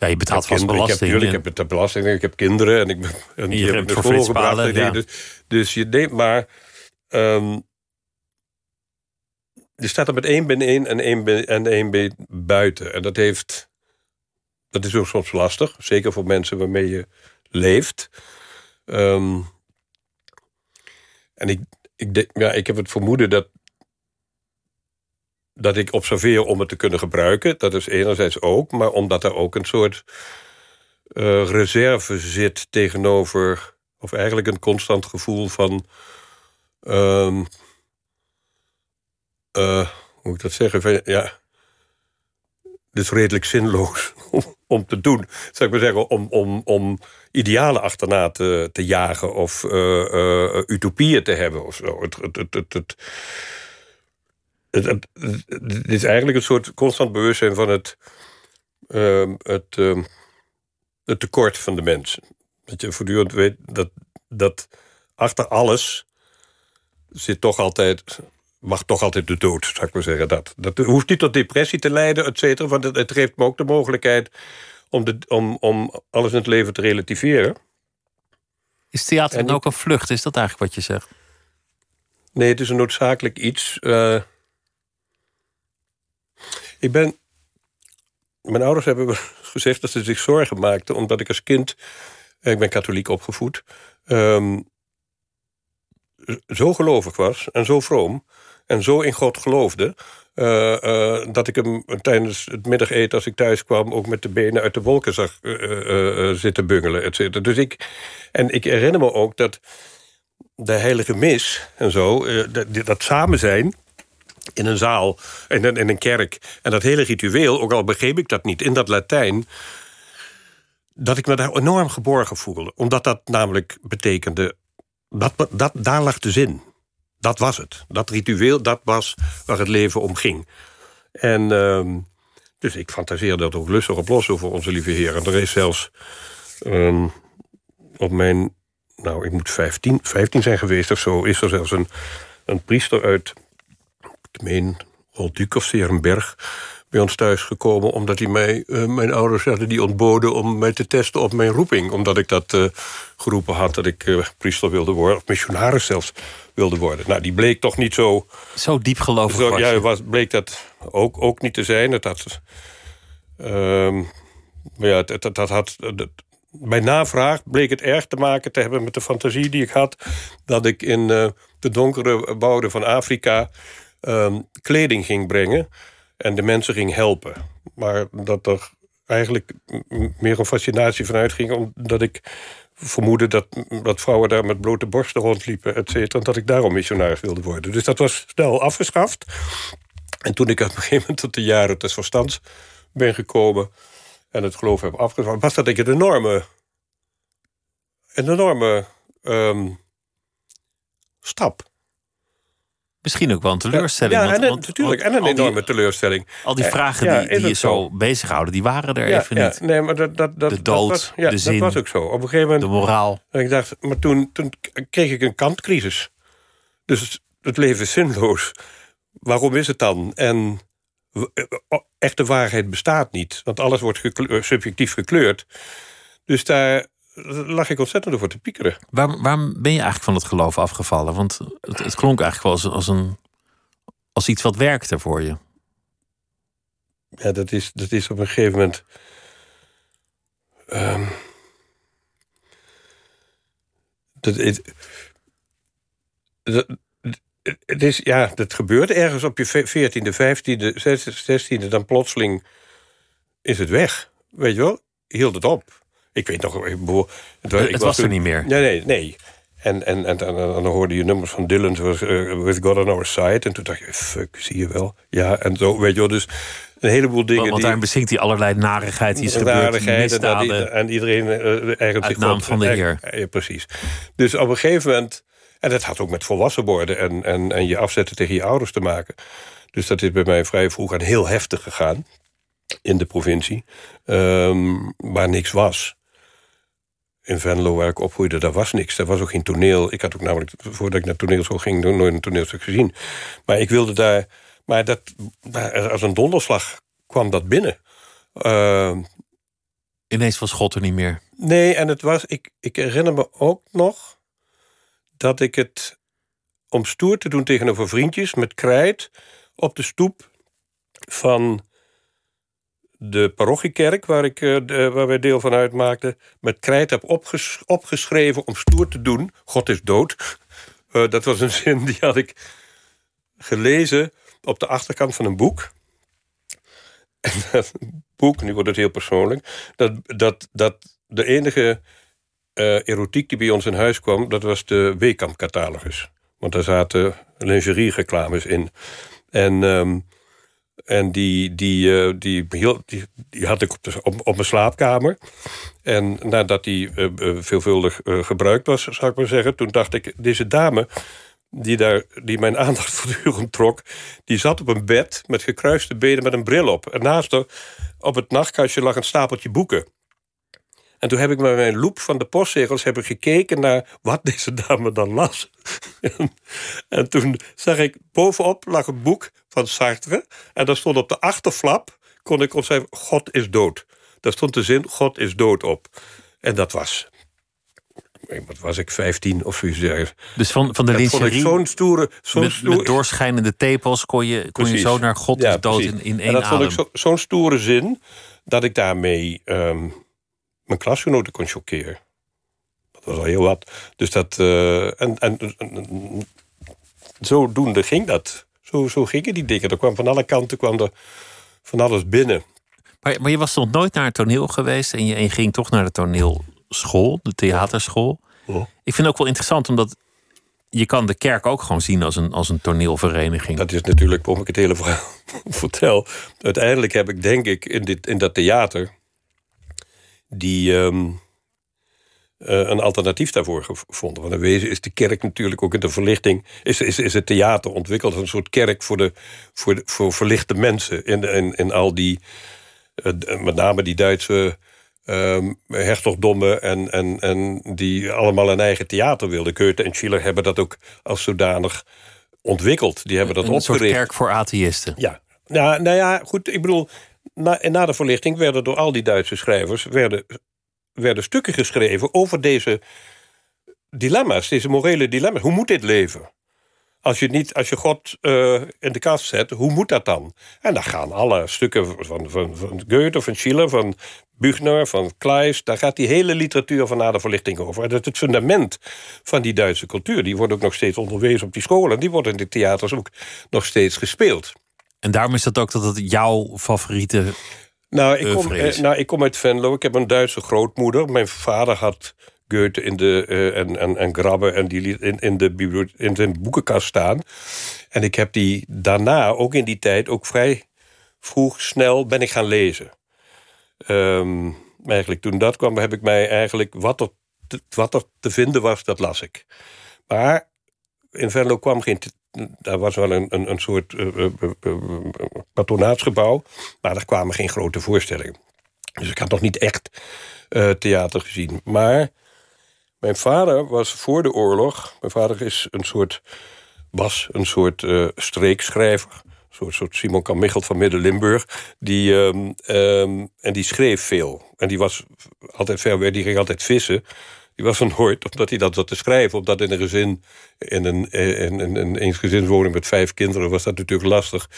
Ja, je betaalt vast belasting. Ik heb, ik heb belasting, ik heb kinderen en ik ben en je hebt voor school gebracht. Ja. Dus, dus je neemt maar. Um, je staat er met één been in en één been, en één been buiten. En dat heeft. Dat is ook soms lastig. Zeker voor mensen waarmee je leeft. Um, en ik, ik, denk, ja, ik heb het vermoeden dat. Dat ik observeer om het te kunnen gebruiken. Dat is enerzijds ook. Maar omdat er ook een soort. Uh, reserve zit tegenover. Of eigenlijk een constant gevoel van. Um, uh, hoe moet ik dat zeggen? Ja, dit is redelijk zinloos (laughs) om, te doen. Zou ik maar zeggen, om, om, om idealen achterna te, jagen of uh, utopieën te hebben of zo. Het, het, het, het, het, het, het, het is eigenlijk een soort constant bewustzijn van het, uh, het, uh, het tekort van de mens. Dat je voortdurend weet dat, dat achter alles zit toch altijd mag toch altijd de dood, zou ik maar zeggen. Dat, dat hoeft niet tot depressie te leiden, et cetera. Want het, het geeft me ook de mogelijkheid om, de, om, om alles in het leven te relativeren. Is theater dan ook een vlucht? Is dat eigenlijk wat je zegt? Nee, het is een noodzakelijk iets. Uh, ik ben. Mijn ouders hebben (laughs) gezegd dat ze zich zorgen maakten, omdat ik als kind. Ik ben katholiek opgevoed. Um, zo gelovig was en zo vroom en zo in God geloofde. Uh, uh, dat ik hem tijdens het middageten, als ik thuis kwam, ook met de benen uit de wolken zag uh, zitten bungelen. Et. Dus ik, en ik herinner me ook dat de heilige mis en zo, dat, dat samen zijn in een zaal in, in een kerk. En dat hele ritueel, ook al begreep ik dat niet, in dat Latijn dat ik me daar enorm geborgen voelde. Omdat dat namelijk betekende. Dat, dat, daar lag de zin. Dat was het. Dat ritueel, dat was waar het leven om ging. En uh, dus ik fantaseer dat ook lustig op los over onze lieve Heer. En er is zelfs um, op mijn, nou ik moet 15, 15 zijn geweest of zo, is er zelfs een, een priester uit, ik meen, Rolduc of Serenberg, bij ons thuis gekomen... omdat hij mij, uh, mijn ouders hadden die ontboden om mij te testen op mijn roeping. Omdat ik dat uh, geroepen had dat ik uh, priester wilde worden. Of missionaris zelfs wilde worden. Nou, die bleek toch niet zo... Zo diep gelovig zo, Ja, was, bleek dat ook, ook niet te zijn. Het had... Um, Maar ja, dat, dat, dat had, dat, bij navraag bleek het erg te maken te hebben met de fantasie die ik had... dat ik in de donkere wouden van Afrika um, kleding ging brengen... en de mensen ging helpen. Maar dat er eigenlijk meer een fascinatie vanuit ging... omdat ik vermoedde dat, dat vrouwen daar met blote borsten rondliepen, et cetera... en dat ik daarom missionaris wilde worden. Dus dat was snel afgeschaft. En toen ik op een gegeven moment tot de jaren des verstands ben gekomen... en het geloof heb afgeschaft, was dat ik een enorme... een enorme um, stap Misschien ook wel een teleurstelling. Ja, en, want, natuurlijk. en een enorme teleurstelling. Al die vragen die, die je zo bezighouden, die waren er even niet. Nee, maar dat, dat, dat, de dood, was, ja, de zin, dat was ook zo. Op een gegeven moment... De moraal. En ik dacht, maar toen, toen kreeg ik een kantcrisis. Dus het leven is zinloos. Waarom is het dan? En echte waarheid bestaat niet. Want alles wordt subjectief gekleurd. Dus daar lag ik ontzettend over te piekeren. Waar, waarom ben je eigenlijk van het geloof afgevallen? Want het, het klonk eigenlijk wel als, als, een, als iets wat werkte voor je. Ja, dat is, dat is op een gegeven moment. Um, dat, het, dat, het is, ja, dat gebeurt ergens op je 14e, 15e, 16e, dan plotseling is het weg. Weet je wel? Hield het op. Ik weet nog... Ik, het, het was, er niet meer? Nee, nee, nee. En, en, en, en, dan hoorde je nummers van Dylan, zoals uh, With God on Our Side. En toen dacht je, fuck, zie je wel. Ja, en zo, weet je wel. Dus een heleboel dingen. Want, want daar bezinkt hij allerlei narigheid die is gebeurd. En, en iedereen uh, eigenlijk Uit naam van de Heer. Ja, precies. Dus op een gegeven moment... En dat had ook met volwassen worden en, en, en je afzetten tegen je ouders te maken. Dus dat is bij mij vrij vroeg aan heel heftig gegaan. In de provincie. Um, waar niks was in Venlo, waar ik opgroeide, daar was niks. Daar was ook geen toneel. Ik had ook namelijk, voordat ik naar toneelschool ging, nooit een toneelstuk gezien. Maar ik wilde daar... Maar dat, als een donderslag kwam dat binnen. Uh, Ineens was God er niet meer. Nee, en het was... Ik, ik herinner me ook nog dat ik het... om stoer te doen tegenover vriendjes met krijt... op de stoep van de parochiekerk, waar, ik, uh, waar wij deel van uitmaakten, met krijt heb opges opgeschreven om stoer te doen. God is dood. Uh, dat was een (laughs) zin die had ik gelezen op de achterkant van een boek. (laughs) En dat boek, nu wordt het heel persoonlijk, dat, dat, dat de enige uh, erotiek die bij ons in huis kwam, dat was de Weekamp-catalogus. Want daar zaten lingerie-reclames in. En um, en die, die, uh, die, die, had ik op, op, op, mijn slaapkamer. En nadat die uh, veelvuldig uh, gebruikt was, zou ik maar zeggen... toen dacht ik, deze dame die, daar, die mijn aandacht (laughs) voortdurend trok... die zat op een bed met gekruiste benen met een bril op. En naast haar op het nachtkastje lag een stapeltje boeken. En toen heb ik met mijn loop van de postzegels heb ik gekeken naar wat deze dame dan las. (laughs) en, toen zag ik bovenop lag een boek van Sartre. En daar stond op de achterflap, kon ik opschrijven, God is dood. Daar stond de zin, God is dood op. En dat was wat was ik, 15 of zoiets. Dus van, van de lingerie, zo'n stoere... Zo'n met, stoere, met doorschijnende tepels kon je, kon je zo naar God is dood in, in één en dat vond ik zo'n stoere zin... dat ik daarmee um, mijn klasgenoten kon chockeren. Dat was al heel wat. Dus dat... Uh, en, en, en, zodoende ging dat. Zo, zo gingen die dingen. Er kwam van alle kanten kwam er van alles binnen. Maar, maar je was toch nooit naar het toneel geweest... en je, en je ging toch naar de toneelschool, de theaterschool. Oh. Ik vind het ook wel interessant, omdat je kan de kerk ook gewoon zien als een, als een toneelvereniging. Dat is natuurlijk waarom ik het hele verhaal (laughs) vertel. Uiteindelijk heb ik, denk ik, in, dit, in dat theater... die um, uh, een alternatief daarvoor gevonden. Want in wezen is de kerk natuurlijk ook in de verlichting... is, is, is het theater ontwikkeld als een soort kerk voor, de, voor, de, voor verlichte mensen. In, in, in al die, uh, met name die Duitse um, hertogdommen... En, en, en die allemaal een eigen theater wilden. Goethe en Schiller hebben dat ook als zodanig ontwikkeld. Die hebben dat een opgericht. Een soort kerk voor atheïsten. Ja, nou, nou ja, goed, ik bedoel... Na, na de verlichting werden door al die Duitse schrijvers... werden werden stukken geschreven over deze dilemma's, deze morele dilemma's. Hoe moet dit leven? als je, niet, als je God uh, in de kast zet, hoe moet dat dan? En dan gaan alle stukken van, van, van Goethe, van Schiller, van Büchner, van Kleist... daar gaat die hele literatuur van na de verlichting over. Dat is het fundament van die Duitse cultuur. Die wordt ook nog steeds onderwezen op die scholen. Die worden in de theaters ook nog steeds gespeeld. En daarom is dat ook dat het jouw favoriete nou ik, kom, eh, nou, ik kom uit Venlo. Ik heb een Duitse grootmoeder. Mijn vader had Goethe in de, uh, en, en, en Grabbe en die in, in, de in zijn boekenkast staan. En ik heb die daarna, ook in die tijd, ook vrij vroeg, snel ben ik gaan lezen. Um, eigenlijk toen dat kwam, heb ik mij eigenlijk wat er, te, wat er te vinden was, dat las ik. Maar in Venlo kwam geen. Daar was wel een, een, soort uh, patronaatsgebouw, maar er kwamen geen grote voorstellingen. Dus ik had nog niet echt theater gezien. Maar mijn vader was voor de oorlog. Mijn vader is een soort, was een soort streekschrijver. Een soort, soort Simon Kamichelt van Midden-Limburg. Die, um, um, en die schreef veel. En die was altijd ver weg, die ging altijd vissen. Die was van nooit, omdat hij dat zat te schrijven. Omdat in een gezin, in een, in, in, in een gezinswoning met vijf kinderen, was dat natuurlijk lastig.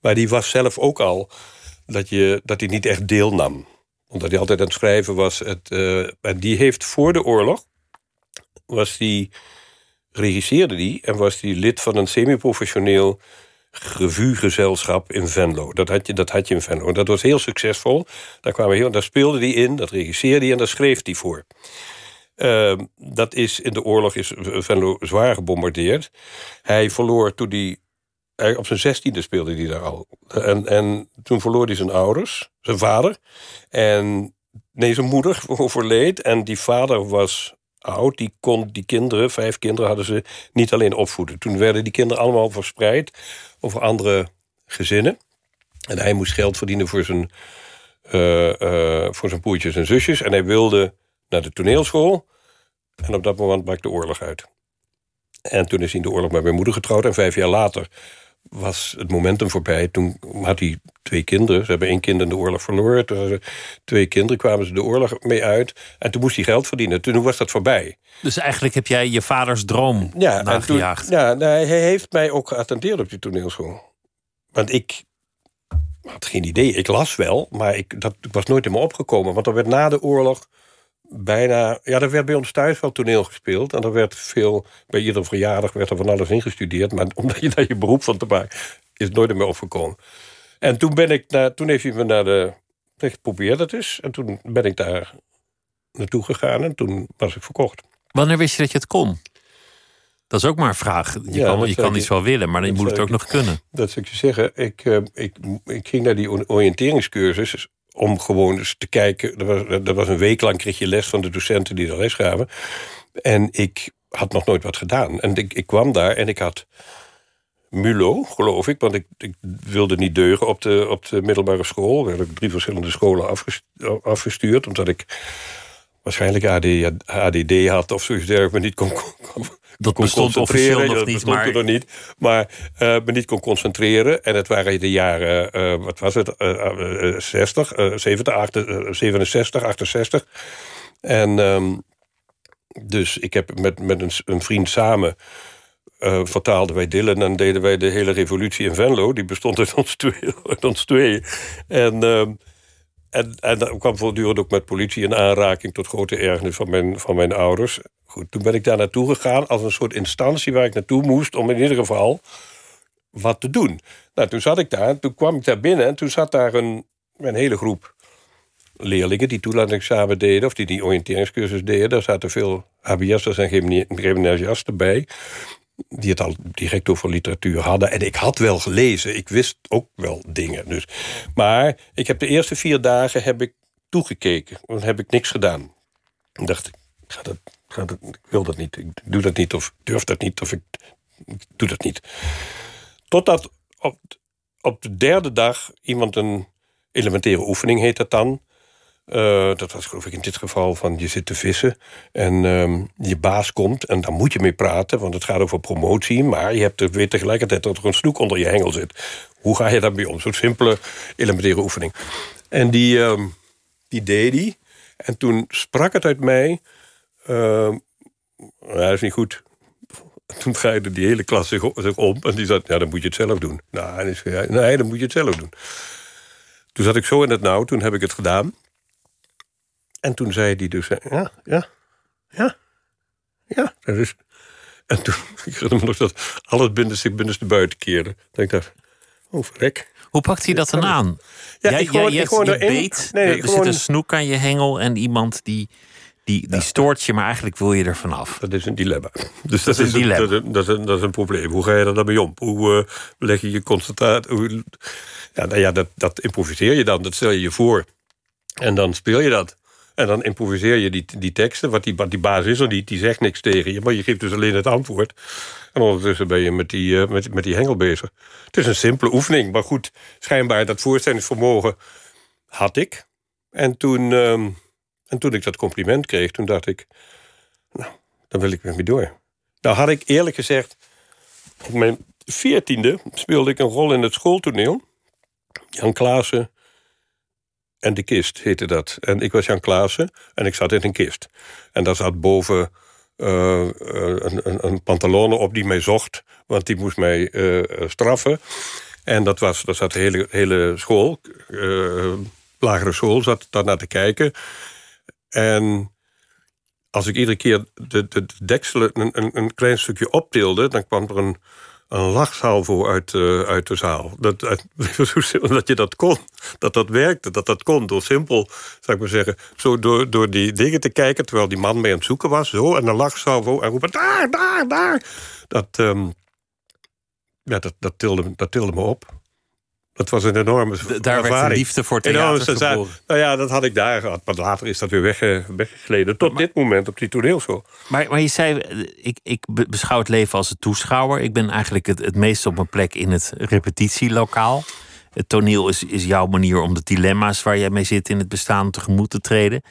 Maar die was zelf ook al dat, je, dat hij niet echt deelnam. Omdat hij altijd aan het schrijven was. Het, en die heeft voor de oorlog, was die, regisseerde die en was die lid van een semi-professioneel revuegezelschap in Venlo. Dat had, je, dat had je in Venlo. En dat was heel succesvol. Daar, kwamen heel, daar speelde hij in, dat regisseerde hij en daar schreef hij voor. Uh, dat is in de oorlog is Venlo zwaar gebombardeerd. Hij verloor toen hij. Op zijn zestiende speelde hij daar al. En, en toen verloor hij zijn ouders, zijn vader. En nee, zijn moeder (laughs) overleed. En die vader was oud. Die kon die kinderen, vijf kinderen, hadden ze niet alleen opvoeden. Toen werden die kinderen allemaal verspreid over andere gezinnen. En hij moest geld verdienen voor zijn, uh, voor zijn broertjes en zusjes. En hij wilde naar de toneelschool. En op dat moment brak de oorlog uit. En toen is hij in de oorlog met mijn moeder getrouwd. En vijf jaar later was het momentum voorbij. Toen had hij twee kinderen. Ze hebben één kind in de oorlog verloren. Toen twee kinderen kwamen ze de oorlog mee uit. En toen moest hij geld verdienen. Toen was dat voorbij. Dus eigenlijk heb jij je vaders droom ja, nagejaagd. Toen, ja, hij heeft mij ook geattendeerd op die toneelschool. Want ik had geen idee. Ik las wel, maar ik, dat was nooit in me opgekomen. Want er werd na de oorlog bijna... Ja, er werd bij ons thuis wel toneel gespeeld. En er werd veel... Bij iedere verjaardag werd er van alles ingestudeerd. Maar (laughs) omdat je daar je beroep van te maken... is het nooit meer opgekomen. En toen ben ik naar... Toen heeft hij me naar de... Ik probeer dat eens. En toen ben ik daar naartoe gegaan. En toen was ik verkocht. Wanneer wist je dat je het kon? Dat is ook maar een vraag. Je kan, je kan iets wel willen, maar dan moet het ook nog kunnen. Dat zou ik je zeggen. Ik, uh, ik, ik ging naar die oriënteringscursus om gewoon eens te kijken. Er was, was een week lang kreeg je les van de docenten die er les gaven. En ik had nog nooit wat gedaan. En ik, ik kwam daar en ik had MULO, geloof ik. Want ik, ik wilde niet deugen op de, op de middelbare school. Daar heb ik drie verschillende scholen afgestuurd. Omdat ik waarschijnlijk ADD had of zoiets dergelijks. Maar niet kon, kon, dat bestond officieel nog niet, maar... er niet. Maar uh, me niet kon concentreren. En het waren de jaren, uh, wat was het, uh, 60, 70, 68, 67, 68. En um, dus ik heb met, met een, een vriend samen... Uh, vertaalden wij Dylan en deden wij de hele revolutie in Venlo. Die bestond uit ons twee. (laughs) Uit ons twee. En... En, en dan kwam voortdurend ook met politie in aanraking... tot grote ergernis van mijn, van mijn ouders. Goed, toen ben ik daar naartoe gegaan als een soort instantie... waar ik naartoe moest om in ieder geval wat te doen. Nou, toen zat ik daar, toen kwam ik daar binnen... en toen zat daar een, een hele groep leerlingen... die toelatingsexamen deden, of die die oriënteringscursus deden. Daar zaten veel HBS'ers en gymnasiasten bij die het al direct over literatuur hadden. En ik had wel gelezen, ik wist ook wel dingen. Dus. Maar ik heb de eerste vier dagen heb ik toegekeken. Dan heb ik niks gedaan. Dan dacht ik, ga dat, ga dat, ik wil dat niet, ik doe dat niet, of durf dat niet, of ik, doe dat niet. Totdat op, op de derde dag iemand een elementaire oefening heet dat dan uh, dat was geloof ik in dit geval van je zit te vissen en um, je baas komt en dan moet je mee praten, want het gaat over promotie, maar je hebt er weer tegelijkertijd dat er een snoek onder je hengel zit. Hoe ga je daarmee om? Zo'n simpele elementaire oefening. En die, um, die deed die. En toen sprak het uit mij. Uh, dat is niet goed. toen draaide die hele klas zich, om en die zei: Ja, dan moet je het zelf doen. Nou, en zei, nee, dan moet je het zelf doen. Toen zat ik zo in het nauw, toen heb ik het gedaan. En toen zei hij dus: Ja, ja, ja, ja. Dus, en toen, (laughs) ik herinner me nog dat alles binnenste, binnenste buiten keerde. Dan ik oh verrek. Hoe pakt hij dat dan aan? Ja, jij, ik gewoon, jij, ik gewoon je beet, nee, er gewoon... zit een snoek aan je hengel en iemand die, die, die stoort je, maar eigenlijk wil je er vanaf. Dat is een dilemma. (laughs) Dus dat, is, een dilemma. Dat, dat, is een, dat is een probleem. Hoe ga je er dan mee om? Hoe uh, leg je je concentratie? Ja, nou ja, dat, dat improviseer je dan. Dat stel je je voor. En dan speel je dat. En dan improviseer je die, die teksten, wat die, wat die baas is of niet, die zegt niks tegen je, maar je geeft dus alleen het antwoord. En ondertussen ben je met die, uh, met, met die hengel bezig. Het is een simpele oefening, maar goed, schijnbaar dat voorstellingsvermogen had ik. En toen, uh, en toen ik dat compliment kreeg, toen dacht ik, nou, dan wil ik met me door. Nou had ik eerlijk gezegd, op mijn veertiende speelde ik een rol in het schooltoneel. Jan Klaassen en de kist heette dat. En ik was Jan Klaassen en ik zat in een kist. En daar zat boven uh, een, een, een pantalone op die mij zocht, want die moest mij uh, straffen. En dat was, dat zat de hele, hele school, lagere school, zat daar naar te kijken. En als ik iedere keer de, de dekselen een, een, een klein stukje optilde, dan kwam er een een lachsalvo uit, uh, uit de zaal. Dat, (laughs) dat je dat kon, dat dat werkte, dat dat kon. Door simpel, zou ik maar zeggen, zo door, door die dingen te kijken... terwijl die man mee aan het zoeken was, zo, en een lachsalvo... en roepen, daar, daar, daar. Dat, um, ja, dat, dat, tilde, dat tilde me op. Dat was een enorme Daar werd de liefde voor theater. Nou ja, dat had ik daar gehad. Maar later is dat weer wegge, weggegleden. Tot dit moment op die toneelschool. Maar, maar je zei, ik, ik beschouw het leven als een toeschouwer. Ik ben eigenlijk het, het meest op mijn plek in het repetitielokaal. Het toneel is, is jouw manier om de dilemma's waar jij mee zit in het bestaan tegemoet te treden.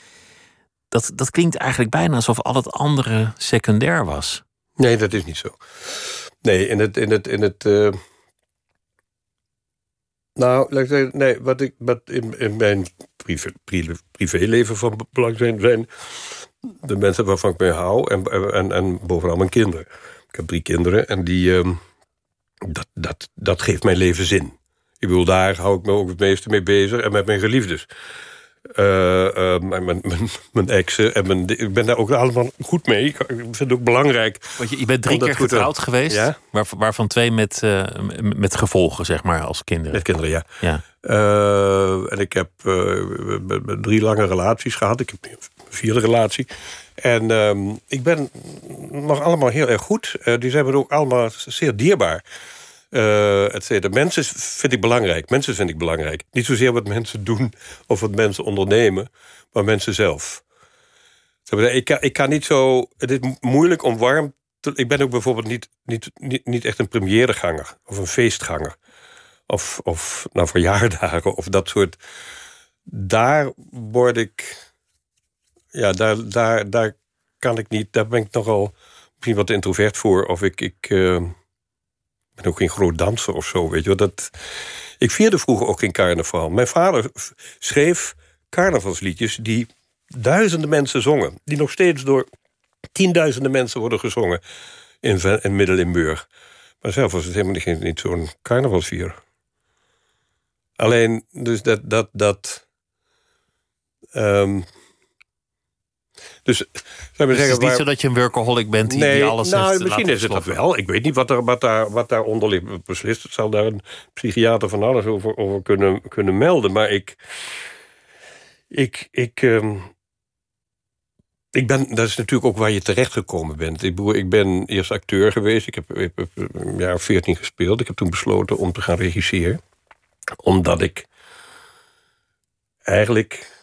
Dat, dat klinkt eigenlijk bijna alsof al het andere secundair was. Nee, dat is niet zo. Nee, in het... In het, in het uh nou, nee, wat, ik, wat in, in mijn privé, privéleven van belang zijn, zijn de mensen waarvan ik mee hou en, en, en bovenal mijn kinderen. Ik heb drie kinderen en die, um, dat, dat, dat geeft mijn leven zin. Ik bedoel, daar hou ik me ook het meeste mee bezig en met mijn geliefdes. Uh, mijn, mijn, mijn, exen. En mijn, ik ben daar ook allemaal goed mee. Ik vind het ook belangrijk. Want je, je bent drie keer getrouwd geweest. Ja? Waar, waarvan twee met, uh, met gevolgen, zeg maar, als kinderen. Met kinderen, ja. ja. en ik heb drie lange relaties gehad. Ik heb een vierde relatie. En ehm, ik ben nog allemaal heel erg goed. die zijn me ook allemaal zeer dierbaar. Uh, et Mensen vind ik belangrijk. Mensen vind ik belangrijk. Niet zozeer wat mensen (laughs) doen of wat mensen ondernemen, maar mensen zelf. Ik kan, ik kan niet zo. Het is moeilijk om warm. Te, ik ben ook bijvoorbeeld niet, niet, niet, echt een premièreganger of een feestganger. Of, of nou, verjaardagen of dat soort. Daar word ik. Ja, daar, daar, daar kan ik niet. Daar ben ik nogal misschien wat introvert voor. Of ik. ik uh, ben ook geen groot danser of zo, weet je wel. Dat, ik vierde vroeger ook geen carnaval. Mijn vader schreef carnavalsliedjes die duizenden mensen zongen. Die nog steeds door tienduizenden mensen worden gezongen in, in Middelimburg. Maar zelf was het helemaal niet, niet zo'n carnavalsvier. Alleen, dus dat... dat, dat um, dus dus zeggen, het is niet zo dat je een workaholic bent die, nee, die alles nou, heeft misschien is het dat wel. Ik weet niet wat, er, wat, daar, wat daaronder ligt beslist. Het zal daar een psychiater van alles over, over kunnen, kunnen melden. Maar ik... Ik... ik um, ik ben, dat is natuurlijk ook waar je terecht gekomen bent. Ik, ik ben eerst acteur geweest. Ik heb, ik heb een jaar of veertien gespeeld. Ik heb toen besloten om te gaan regisseren. Omdat ik eigenlijk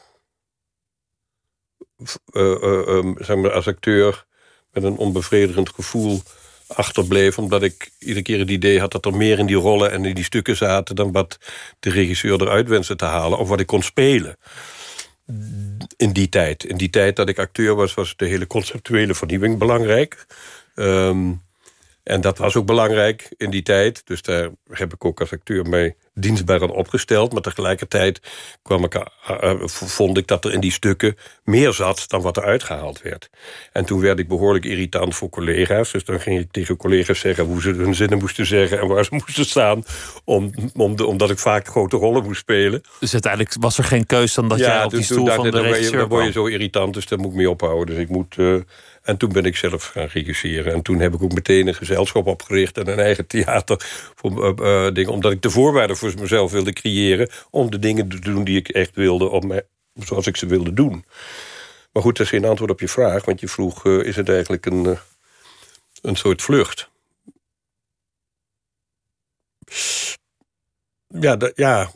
uh, zeg maar als acteur met een onbevredigend gevoel achterbleef. Omdat ik iedere keer het idee had dat er meer in die rollen en in die stukken zaten... dan wat de regisseur eruit wenste te halen. Of wat ik kon spelen. In die tijd. In die tijd dat ik acteur was, was de hele conceptuele vernieuwing belangrijk. Um, en dat was ook belangrijk in die tijd. Dus daar heb ik ook als acteur mee dienstbaar opgesteld. Maar tegelijkertijd kwam ik, uh, vond ik dat er in die stukken meer zat dan wat er uitgehaald werd. En toen werd ik behoorlijk irritant voor collega's. Dus dan ging ik tegen collega's zeggen hoe ze hun zinnen moesten zeggen en waar ze (laughs) moesten staan. Om, om de, omdat ik vaak grote rollen moest spelen. Dus uiteindelijk was er geen keus dan dat ja, jij op die stoel van de regisseur Dan word je zo irritant, dus daar moet ik mee ophouden. Dus ik moet... Uh, en toen ben ik zelf gaan regisseren. En toen heb ik ook meteen een gezelschap opgericht en een eigen theater. Voor, uh, dingen, omdat ik de voorwaarden voor mezelf wilde creëren. Om de dingen te doen die ik echt wilde, op mij, zoals ik ze wilde doen. Maar goed, dat is geen antwoord op je vraag. Want je vroeg, is het eigenlijk een, een soort vlucht? Ja, ja,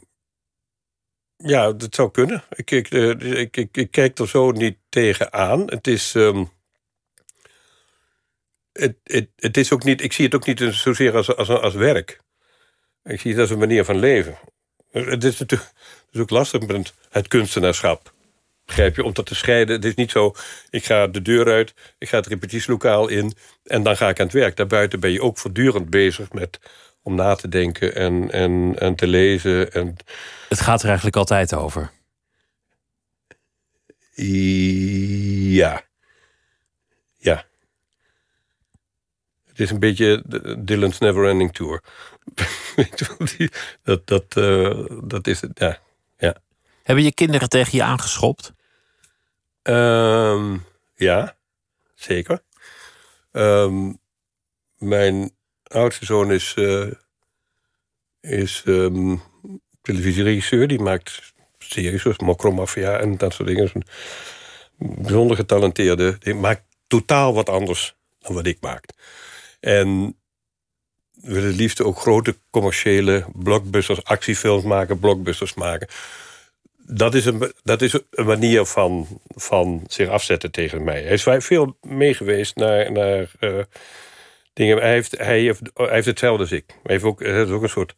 ja, dat zou kunnen. Ik, ik, ik, ik, kijk er zo niet tegen aan. Het is. Um, het, het, het is ook niet, ik zie het ook niet zozeer als, als, als werk. Ik zie het als een manier van leven. Het is natuurlijk het is ook lastig met het kunstenaarschap. Begrijp je? Om dat te scheiden. Het is niet zo, ik ga de deur uit, ik ga het repetitielokaal in... en dan ga ik aan het werk. Daarbuiten ben je ook voortdurend bezig met om na te denken en, en, en te lezen. En... Het gaat er eigenlijk altijd over. Ja. Ja. Het is een beetje Dylan's Neverending Tour. (laughs) dat, dat, uh, dat is het, ja. ja. Hebben je kinderen tegen je aangeschopt? Um, ja, zeker. Um, mijn oudste zoon is, uh, is um, televisieregisseur. Die maakt series zoals Mokromafia en dat soort dingen. Een bijzonder getalenteerde. Die maakt totaal wat anders dan wat ik maak. En willen het liefst ook grote commerciële blockbusters, actiefilms maken, blockbusters maken. Dat is een, dat is een manier van, van zich afzetten tegen mij. Hij is veel meegeweest naar, naar uh, dingen. Hij heeft, hij, heeft, hetzelfde als ik. Hij heeft ook, heeft ook een soort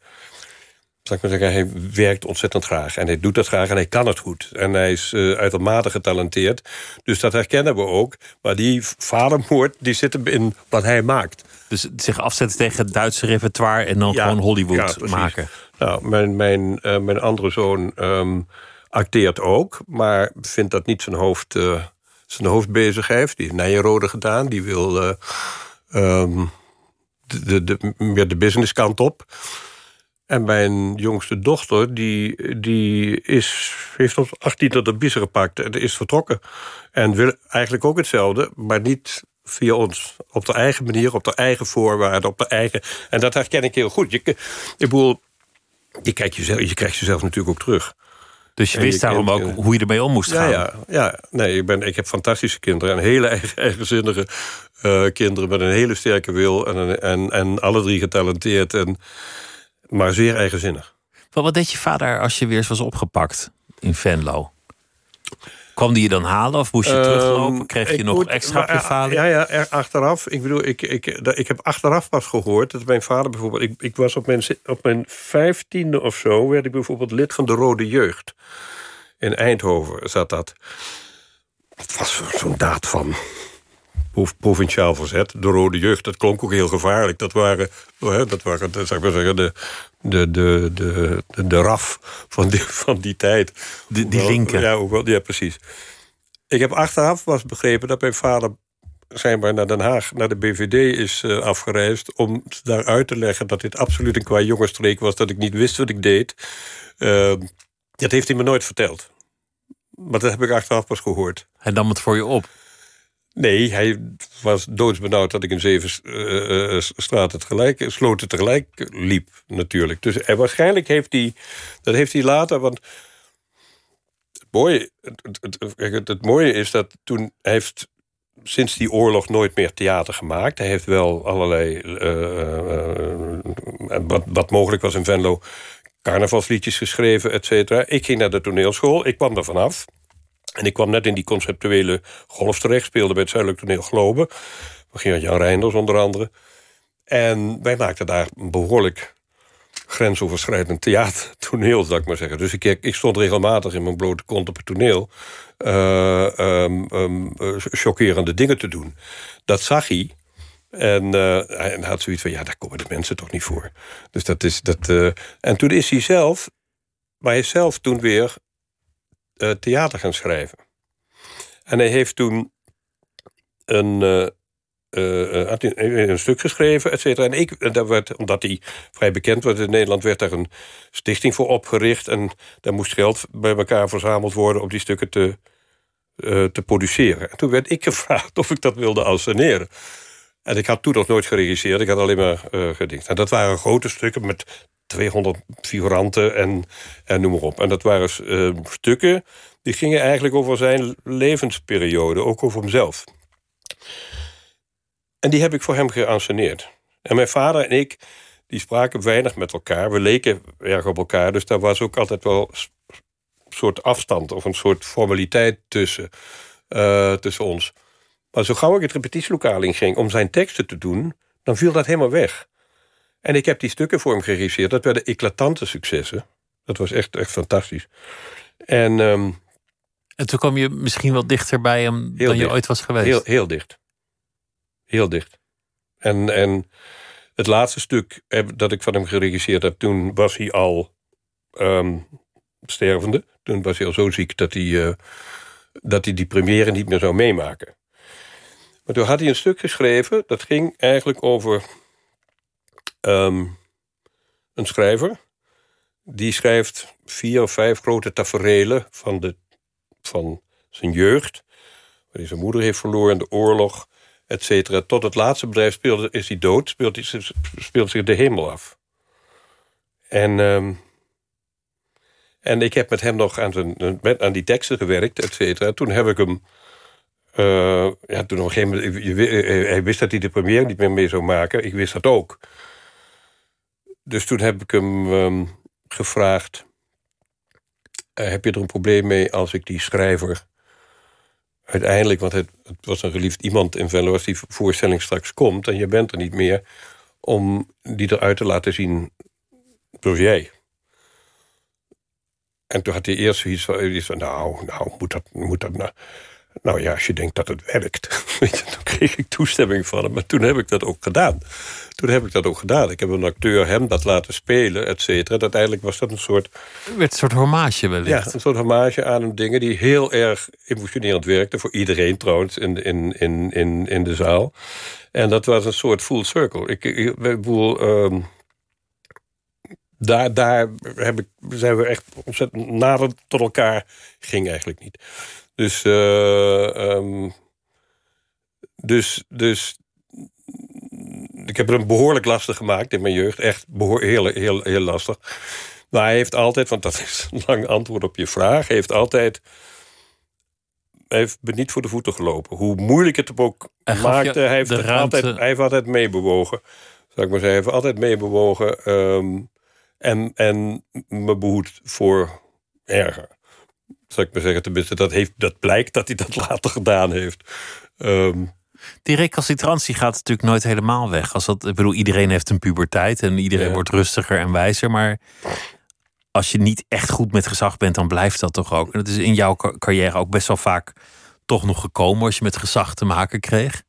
zal ik maar zeggen, hij werkt ontzettend graag. En hij doet dat graag en hij kan het goed. En hij is uh, uitermate getalenteerd. Dus dat herkennen we ook. Maar die vadermoord, die zit hem in wat hij maakt. Dus zich afzetten tegen het Duitse repertoire... en dan gewoon Hollywood maken. Nou, mijn, mijn, uh, mijn andere zoon um, acteert ook... maar vindt dat niet zijn, hoofd, uh, zijn hoofdbezigheid. Die heeft Nijenrode gedaan. Die wil um, de, de, de, de businesskant op... En mijn jongste dochter, die, die is, heeft ons 18 tot de bissen gepakt en is vertrokken. En wil eigenlijk ook hetzelfde, maar niet via ons. Op de eigen manier, op de eigen voorwaarden, op de eigen... En dat herken ik heel goed. Je, ik bedoel, je, kijkt jezelf, je krijgt jezelf natuurlijk ook terug. Dus je wist daarom ook hoe je ermee om moest gaan? Ja, ja, nee, ik, ben, ik heb fantastische kinderen. En hele eigen, eigenzinnige uh, kinderen met een hele sterke wil. En, en, en alle drie getalenteerd. En maar zeer eigenzinnig. Wat, wat deed je vader als je weer eens was opgepakt in Venlo? Kwam die je dan halen of moest je um, teruglopen? Kreeg je nog extra je vader? Ja, ja, achteraf. Ik bedoel, ik, ik, ik heb achteraf pas gehoord dat mijn vader bijvoorbeeld... Ik, ik was op mijn, op mijn vijftiende of zo... werd ik bijvoorbeeld lid van de Rode Jeugd. In Eindhoven zat dat. Het was zo'n daad van provinciaal verzet. De Rode Jeugd, dat klonk ook heel gevaarlijk. Dat waren, dat waren zou ik maar zeggen, de, de, de, de, de, de raf van die, van die tijd. Die, die linken. Ja, ook wel, ja, precies. Ik heb achteraf was begrepen dat mijn vader maar naar Den Haag, naar de BVD is uh, afgereisd... om daar uit te leggen dat dit absoluut een qua jongensstreek was... dat ik niet wist wat ik deed. Uh, dat heeft hij me nooit verteld. Maar dat heb ik achteraf pas gehoord. Hij nam het voor je op? Nee, hij was doodsbenauwd dat ik in zeven uh, straten tegelijk, sloten tegelijk liep, natuurlijk. Dus en waarschijnlijk heeft hij, dat heeft hij later, want het mooie, het, mooie is dat toen hij heeft sinds die oorlog nooit meer theater gemaakt. Hij heeft wel allerlei, wat, wat mogelijk was in Venlo, carnavalsliedjes geschreven, et cetera. Ik ging naar de toneelschool, ik kwam er vanaf. En ik kwam net in die conceptuele golf terecht, speelde bij het Zuidelijk Toneel Globe. Begin Jan Reinders onder andere. En wij maakten daar een behoorlijk grensoverschrijdend theatertoneel, zou ik maar zeggen. Dus ik, ik stond regelmatig in mijn blote kont op het toneel... Uh, um, um, chockerende dingen te doen. Dat zag hij. En uh, hij had zoiets van, ja, daar komen de mensen toch niet voor. Dus dat is dat. En toen is hij zelf, maar hij is zelf toen weer uh, theater gaan schrijven. En hij heeft toen een, had een, een, stuk geschreven, et cetera. En ik, dat werd, omdat hij vrij bekend was in Nederland, werd daar een stichting voor opgericht. En daar moest geld bij elkaar verzameld worden om die stukken te, te produceren. En toen werd ik (laughs) gevraagd of ik dat wilde asseneren. En ik had toen nog nooit geregisseerd, ik had alleen maar gedicht. En dat waren grote stukken met 200 figuranten en, en noem maar op. En dat waren uh, stukken die gingen eigenlijk over zijn levensperiode, ook over hemzelf. En die heb ik voor hem geanceneerd. En mijn vader en ik, die spraken weinig met elkaar. We leken erg op elkaar, dus daar was ook altijd wel een soort afstand of een soort formaliteit tussen, uh, tussen ons. Maar zo gauw ik het repetitielokaal in ging om zijn teksten te doen, dan viel dat helemaal weg. En ik heb die stukken voor hem geregisseerd. Dat werden eclatante successen. Dat was echt, echt fantastisch. En, um, en toen kwam je misschien wel dichter bij hem dan je ooit was geweest. Heel, heel dicht. Heel dicht. En, en het laatste stuk dat ik van hem geregisseerd heb, toen was hij al um, stervende. Toen was hij al zo ziek dat hij, uh, dat hij die première niet meer zou meemaken. Maar toen had hij een stuk geschreven, dat ging eigenlijk over um, een schrijver. Die schrijft vier of vijf grote taferelen van, de, van zijn jeugd. Waar zijn moeder heeft verloren, de oorlog, et cetera. Tot het laatste bedrijf speelde, is hij dood, speelt, speelt zich de hemel af. En, um, en ik heb met hem nog aan, zijn, aan die teksten gewerkt, et cetera. Toen heb ik hem uh, ja, toen op een gegeven moment, hij wist dat hij de première niet meer mee zou maken. Ik wist dat ook. Dus toen heb ik hem um, gevraagd... Uh, heb je er een probleem mee als ik die schrijver... uiteindelijk, want het, het was een geliefd iemand in Venlo... als die voorstelling straks komt en je bent er niet meer... om die eruit te laten zien zoals jij. En toen had hij eerst zoiets van, van nou, nou, moet dat, moet dat nou... Nou ja, als je denkt dat het werkt, (laughs) weet je, dan kreeg ik toestemming van hem. Maar toen heb ik dat ook gedaan. Toen heb ik dat ook gedaan. Ik heb een acteur hem dat laten spelen, et cetera. Uiteindelijk was dat een soort... Het werd een soort hommage wellicht. Ja, een soort hommage aan een dingen die heel erg emotionerend werkte. Voor iedereen trouwens in, in, in, in, in de zaal. En dat was een soort full circle. Ik, ik, ik bedoel... Um, daar, daar heb ik, zijn we echt ontzettend nader tot elkaar. Ging eigenlijk niet. Dus, uh, um, dus, dus ik heb hem behoorlijk lastig gemaakt in mijn jeugd. Echt behoor, heel, heel, heel lastig. Maar hij heeft altijd, want dat is een lang antwoord op je vraag... heeft altijd hij heeft me niet voor de voeten gelopen. Hoe moeilijk het hem ook hij maakte, hij heeft, altijd, hij heeft altijd meebewogen. Zal ik maar zeggen, hij heeft altijd meebewogen. Um, en, en me behoed voor erger zal ik maar zeggen. Tenminste, dat, heeft, dat blijkt dat hij dat (laughs) later gedaan heeft. Um, die recalcitrantie gaat natuurlijk nooit helemaal weg. Als dat, ik bedoel, iedereen heeft een puberteit en iedereen ja. wordt rustiger en wijzer. Maar als je niet echt goed met gezag bent, dan blijft dat toch ook. En dat is in jouw carrière ook best wel vaak toch nog gekomen als je met gezag te maken kreeg.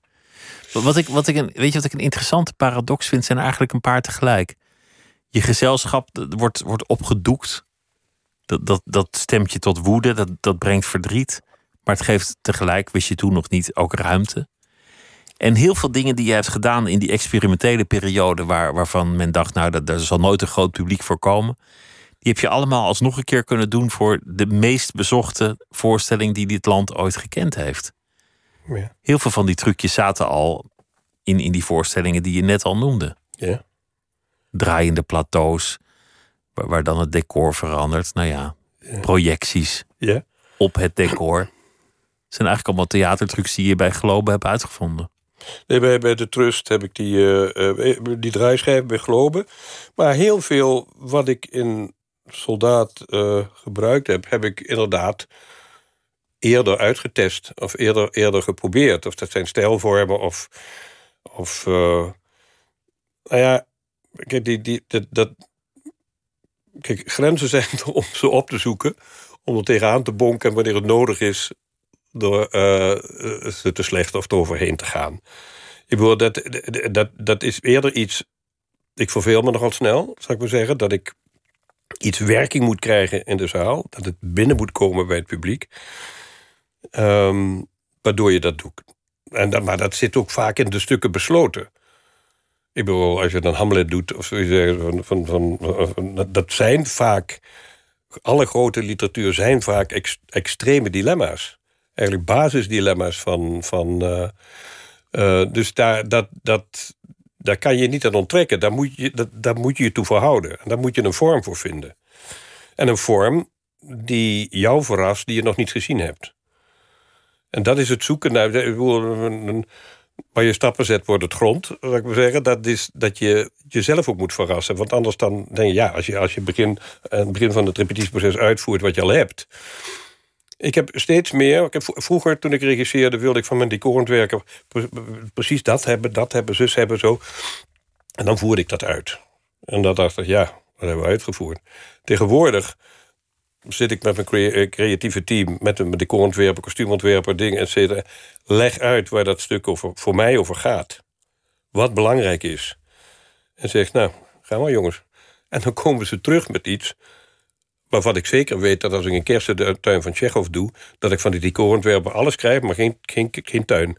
Wat ik, wat ik een, weet je wat ik een interessante paradox vind, zijn eigenlijk een paar tegelijk. Je gezelschap wordt, wordt opgedoekt dat, dat, dat stemt je tot woede, dat, dat brengt verdriet. Maar het geeft tegelijk, wist je toen nog niet, ook ruimte. En heel veel dingen die je hebt gedaan in die experimentele periode, waar, waarvan men dacht, nou, dat, daar zal nooit een groot publiek voor komen. Die heb je allemaal alsnog een keer kunnen doen voor de meest bezochte voorstelling die dit land ooit gekend heeft. Ja. Heel veel van die trucjes zaten al in, in die voorstellingen die je net al noemde. Ja. Draaiende plateaus, waar, dan het decor verandert. Nou ja, projecties ja. op het decor. Het zijn eigenlijk allemaal theatertrucs die je bij Globe hebt uitgevonden. Nee, bij, bij de Trust heb ik die, uh, die draaischijf bij Globe. Maar heel veel wat ik in Soldaat uh, gebruikt heb, heb ik inderdaad eerder uitgetest. Of eerder, eerder geprobeerd. Of dat zijn stijlvormen of... of uh, nou ja, kijk, die, die, dat, dat, kijk, grenzen (laughs) zijn om ze op te zoeken, om er tegenaan te bonken en wanneer het nodig is, door uh, ze te slecht of eroverheen te gaan. Ik bedoel, dat, dat, dat is eerder iets... Ik verveel me nogal snel, zou ik maar zeggen. Dat ik iets werking moet krijgen in de zaal. Dat het binnen moet komen bij het publiek. Um, waardoor je dat doet. En maar dat zit ook vaak in de stukken besloten. Ik bedoel, als je dan Hamlet doet, of van, van, van, van, dat zijn vaak. Alle grote literatuur zijn vaak extreme dilemma's. Eigenlijk basisdilemma's van. van uh, uh, dus daar, dat, dat, daar kan je niet aan onttrekken. Daar moet, je, dat, daar moet je je toe verhouden. En daar moet je een vorm voor vinden. En een vorm die jou verrast, die je nog niet gezien hebt. En dat is het zoeken naar. Waar je stappen zet, wordt het grond, zou ik maar zeggen. Dat is dat je jezelf ook moet verrassen. Want anders dan denk je, ja, als je, als je begin, het begin van het repetitieproces uitvoert wat je al hebt. Ik heb steeds meer. Ik heb, vroeger, toen ik regisseerde, wilde ik van mijn decorontwerker precies dat hebben, dat hebben, zus hebben, zo. En dan voerde ik dat uit. En dan dacht ik, ja, dat hebben we uitgevoerd. Tegenwoordig zit ik met mijn eh, creatieve team, met een decorontwerper, kostuumontwerper, dingen, et cetera. Leg uit waar dat stuk over, voor mij over gaat. Wat belangrijk is. En zeg, nou, ga maar jongens. En dan (laughs) komen ze terug met iets waarvan ik zeker weet dat als ik een kersentuin van Tsjechov doe... dat ik van die decorontwerper alles krijg, maar geen, geen, geen tuin.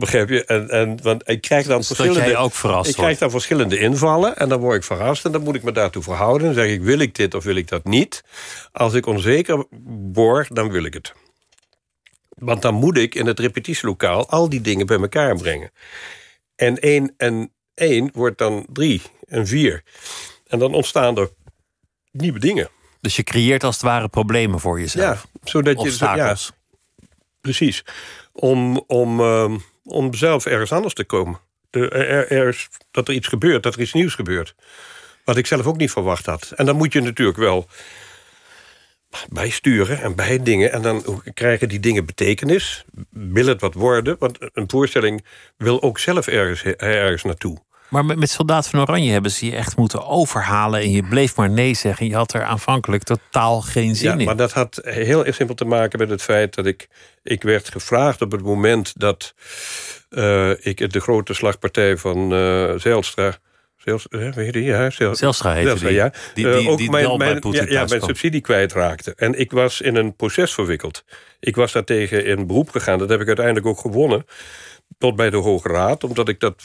Begrijp je? En, en, want ik krijg dan verschillende. ook verrast ik krijg dan verschillende invallen en dan word ik verrast en dan moet ik me daartoe verhouden. Dan zeg ik: wil ik dit of wil ik dat niet? Als ik onzeker word, dan wil ik het. Want dan moet ik in het repetitielokaal al die dingen bij elkaar brengen. En één en één wordt dan drie en vier. En dan ontstaan er nieuwe dingen. Dus je creëert als het ware problemen voor jezelf. Ja, zodat je. Ja, precies. Om, om, ehm, om zelf ergens anders te komen. er, dat er iets gebeurt, dat er iets nieuws gebeurt. Wat ik zelf ook niet verwacht had. En dan moet je natuurlijk wel bijsturen en bij dingen. En dan krijgen die dingen betekenis. Wil het wat worden? Want een voorstelling wil ook zelf ergens, ergens naartoe. Maar met, met Soldaat van Oranje hebben ze je echt moeten overhalen. En je bleef maar nee zeggen. Je had er aanvankelijk totaal geen zin ja, in. Maar dat had heel simpel te maken met het feit dat ik. Ik werd gevraagd op het moment dat uh, ik de grote slagpartij van uh, Zijlstra. Ja, Zijlstra heette die. Ja. Die, die, uh, ook mijn, mijn, ja, ja, mijn subsidie kwijtraakte. En ik was in een proces verwikkeld. Ik was daartegen in beroep gegaan. Dat heb ik uiteindelijk ook gewonnen. Tot bij de Hoge Raad, omdat ik dat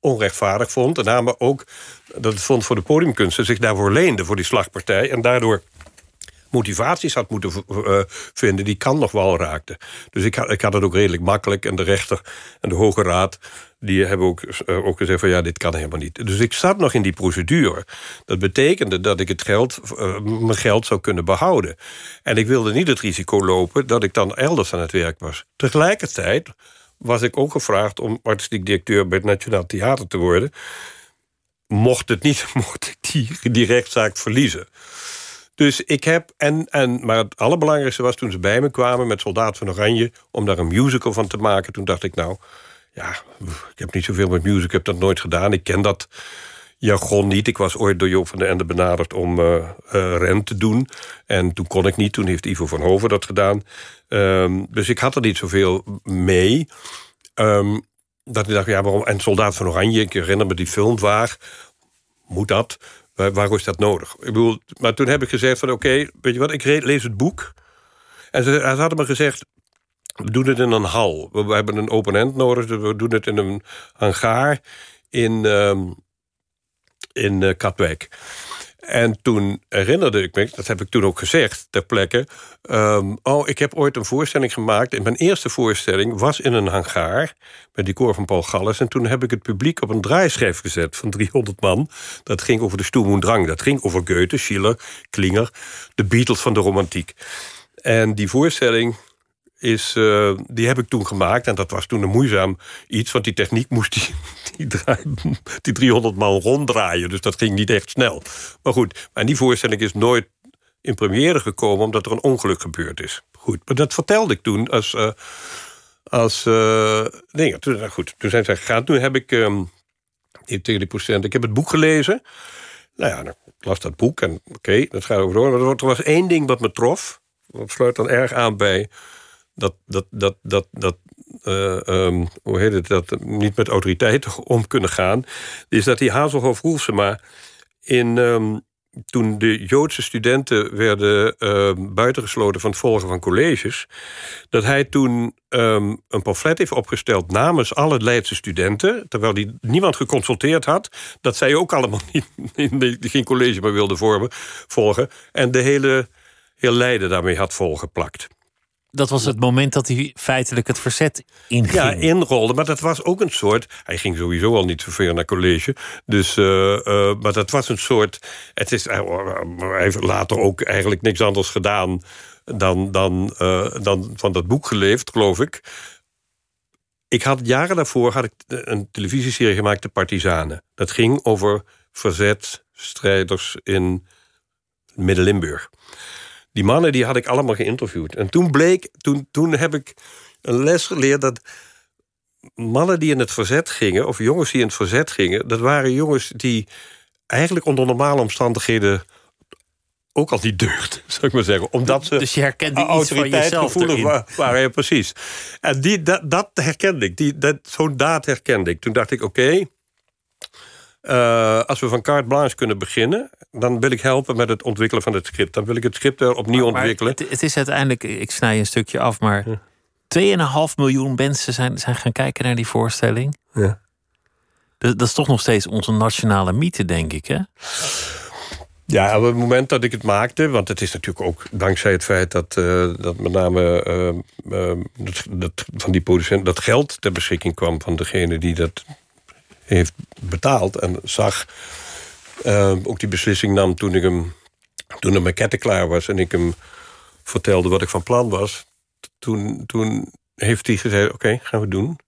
onrechtvaardig vond. En name ook dat het vond voor de podiumkunsten zich daarvoor leende, voor die slagpartij. En daardoor motivaties had moeten uh, vinden die kan nog wel raakte. Dus ik, ik had het ook redelijk makkelijk. En de rechter en de Hoge Raad die hebben ook, uh, ook gezegd van ja, dit kan helemaal niet. Dus ik zat nog in die procedure. Dat betekende dat ik het geld, uh, mijn geld zou kunnen behouden. En ik wilde niet het risico lopen dat ik dan elders aan het werk was. Tegelijkertijd was ik ook gevraagd om artistiek directeur bij het Nationaal Theater te worden. Mocht het niet, (laughs) mocht ik die, die rechtszaak verliezen. Dus ik heb, en, en, maar het allerbelangrijkste was toen ze bij me kwamen met Soldaat van Oranje, om daar een musical van te maken. Toen dacht ik, nou, ja, ik heb niet zoveel met music, ik heb dat nooit gedaan. Ik ken dat jargon niet. Ik was ooit door Joop van der Ende benaderd om uh, te doen. En toen kon ik niet. Toen heeft Ivo van Hoven dat gedaan. Um, dus ik had er niet zoveel mee. Um, dat ik dacht, ja, waarom? En Soldaat van Oranje, ik herinner me die film waar. Moet dat? Waar, waar is dat nodig? Ik bedoel, maar toen heb ik gezegd van oké, weet je wat, ik lees het boek. En ze, ze hadden me gezegd, we doen het in een hal. We, hebben een open end nodig, dus we doen het in een hangaar in, um, in uh, Katwijk. En toen herinnerde ik me, dat heb ik toen ook gezegd ter plekke. Um, oh, ik heb ooit een voorstelling gemaakt. En mijn eerste voorstelling was in een hangaar. Met die van Paul Galles. En toen heb ik het publiek op een draaischijf gezet van 300 man. Dat ging over de Sturm und Drang. Dat ging over Goethe, Schiller, Klinger. De Beatles van de romantiek. En die voorstelling is, uh, die heb ik toen gemaakt. En dat was toen een moeizaam iets, want die techniek moest die, (laughs) die, draai, die 300 man ronddraaien. Dus dat ging niet echt snel. Maar goed, en die voorstelling is nooit in première gekomen... omdat er een ongeluk gebeurd is. Goed, maar dat vertelde ik toen als... Uh, als uh, nee, toen, nou goed, toen zijn ze gegaan. Toen heb ik um, tegen die procent... Ik heb het boek gelezen. Nou ja, ik las dat boek en oké, okay, dat gaat over door. Maar er was één ding wat me trof. Dat sluit dan erg aan bij dat, dat, dat, dat, dat eh, ehm, hoe heet het, dat niet met autoriteit om kunnen gaan, is dat die Hazelhoff Roelsema in. ehm, toen de Joodse studenten werden ehm, buitengesloten van het volgen van colleges, dat hij toen een pamflet heeft opgesteld namens alle Leidse studenten, terwijl hij niemand geconsulteerd had, dat zij ook allemaal niet, (laughs) niet- geen college meer wilden vormen, volgen, en de hele, heel Leiden daarmee had volgeplakt. Dat was het moment dat hij feitelijk het verzet inging. Ja, inrolde. Maar dat was ook een soort. Hij ging sowieso al niet zoveel naar college. Dus, eh, eh, maar dat was een soort. Het is, hij hij heeft later ook eigenlijk niks anders gedaan. dan, dan, eh, dan van dat boek geleefd, geloof ik. Ik had jaren daarvoor had ik een televisieserie gemaakt, De Partizanen. Dat ging over verzetstrijders in Midden-Limburg. Die mannen die had ik allemaal geïnterviewd. En toen bleek, toen, toen heb ik een les geleerd dat mannen die in het verzet gingen, of jongens die in het verzet gingen, dat waren jongens die eigenlijk onder normale omstandigheden ook al niet deugd, zou ik maar zeggen. Omdat ze Dus je herkende iets van jezelf waren. Ja, precies. En die, dat, dat herkende ik. Die, dat, zo'n daad herkende ik. Toen dacht ik, oké, eh, als we van carte blanche kunnen beginnen... dan wil ik helpen met het ontwikkelen van het script. Dan wil ik het script weer opnieuw Maar ontwikkelen. Het, het is uiteindelijk, ik snij een stukje af, maar 2,5 miljoen mensen zijn, zijn gaan kijken naar die voorstelling. Ja. Dat, dat is toch nog steeds onze nationale mythe, denk ik, hè? Ja, op het moment dat ik het maakte, want het is natuurlijk ook dankzij het feit dat, eh, dat met name eh, dat, dat van die producent dat geld ter beschikking kwam van degene die dat heeft betaald en zag, eh, ook die beslissing nam toen ik hem, toen de maquette klaar was en ik hem vertelde wat ik van plan was, toen, toen heeft hij gezegd: Oké, gaan we doen.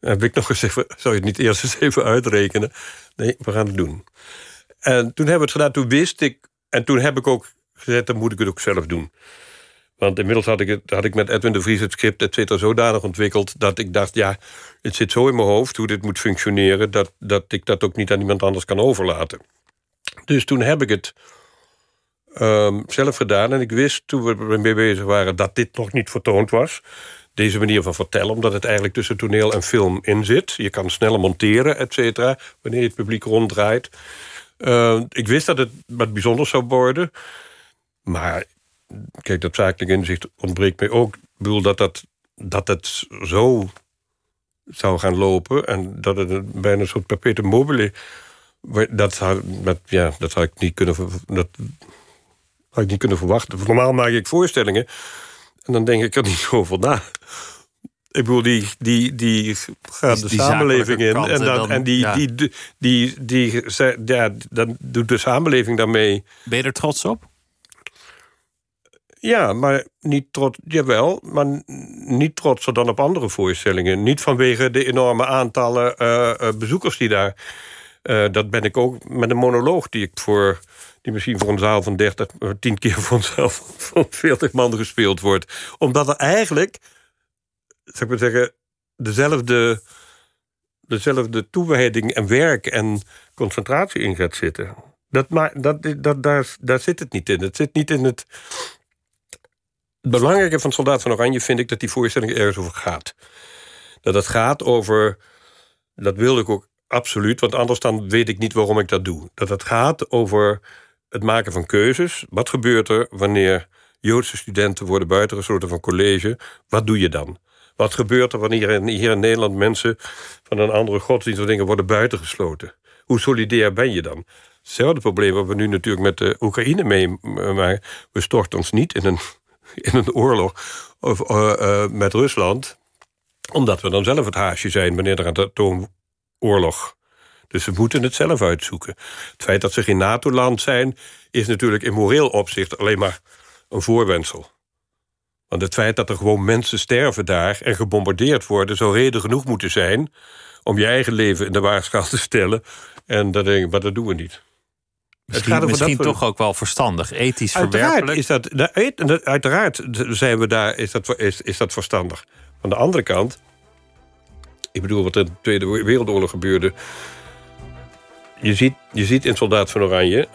Heb ik nog gezegd: Zou je het niet eerst eens even uitrekenen? Nee, we gaan het doen. En toen hebben we het gedaan, toen wist ik... En toen heb ik ook gezegd, dan moet ik het ook zelf doen. Want inmiddels had ik, het, had ik met Edwin de Vries het script, et cetera, zodanig ontwikkeld... dat ik dacht, ja, het zit zo in mijn hoofd hoe dit moet functioneren... dat, dat ik dat ook niet aan iemand anders kan overlaten. Dus toen heb ik het ehm, zelf gedaan. En ik wist toen we ermee bezig waren dat dit nog niet vertoond was. Deze manier van vertellen, omdat het eigenlijk tussen toneel en film in zit. Je kan sneller monteren, et cetera, wanneer je het publiek ronddraait. Eh, ik wist dat het wat bijzonders zou worden. Maar kijk, dat zakelijk inzicht ontbreekt mij ook. Ik bedoel dat, dat, dat het zo zou gaan lopen... en dat het bijna een soort perpetuum mobile... Dat had, dat, ja, dat had ik niet kunnen, dat had ik niet kunnen verwachten. Normaal maak ik voorstellingen... en dan denk ik er niet over na. Ik bedoel, die, die, die gaat de die samenleving in. En, dan, en dan- en die, ja. die, die, die, ja, dan doet de samenleving daarmee. Ben je er trots op? Ja, maar niet trots. Jawel, maar niet trotser dan op andere voorstellingen. Niet vanwege de enorme aantallen eh, eh, bezoekers die daar. eh, dat ben ik ook met een monoloog die ik voor. die misschien voor een zaal van 30, eh, 10 keer voor een zaal van 40 man gespeeld wordt. Omdat er eigenlijk, zou ik maar zeggen, dezelfde, dezelfde toewijding en werk en concentratie in gaat zitten. Dat, maar, dat, dat, daar, daar zit het niet in. Het zit niet in het. Belangrijke van Soldaat van Oranje vind ik dat die voorstelling ergens over gaat. Dat het gaat over. Dat wilde ik ook absoluut, want anders dan weet ik niet waarom ik dat doe. Dat het gaat over het maken van keuzes. Wat gebeurt er wanneer Joodse studenten worden buitengesloten van college? Wat doe je dan? Wat gebeurt er wanneer hier in Nederland mensen van een andere godsdienst of dingen worden buitengesloten? Hoe solidair ben je dan? Hetzelfde probleem wat we nu natuurlijk met de Oekraïne meemaken. We storten ons niet in een, in een oorlog of, eh, eh, met Rusland, omdat we dan zelf het haasje zijn wanneer er een atoomoorlog. Dus we moeten het zelf uitzoeken. Het feit dat ze geen NATO-land zijn, is natuurlijk in moreel opzicht alleen maar een voorwendsel. Want het feit dat er gewoon mensen sterven daar en gebombardeerd worden, zou reden genoeg moeten zijn om je eigen leven in de waagschaal te stellen. En dat denk ik, maar dat doen we niet. Misschien, over dat misschien toch ook wel verstandig, ethisch Uiteraard verwerpelijk. is dat, da- uit- uiteraard zijn we daar, is dat, is, is dat verstandig. Aan de andere kant, ik bedoel wat er in de Tweede Wereldoorlog gebeurde. Je ziet, je ziet in Soldaat van Oranje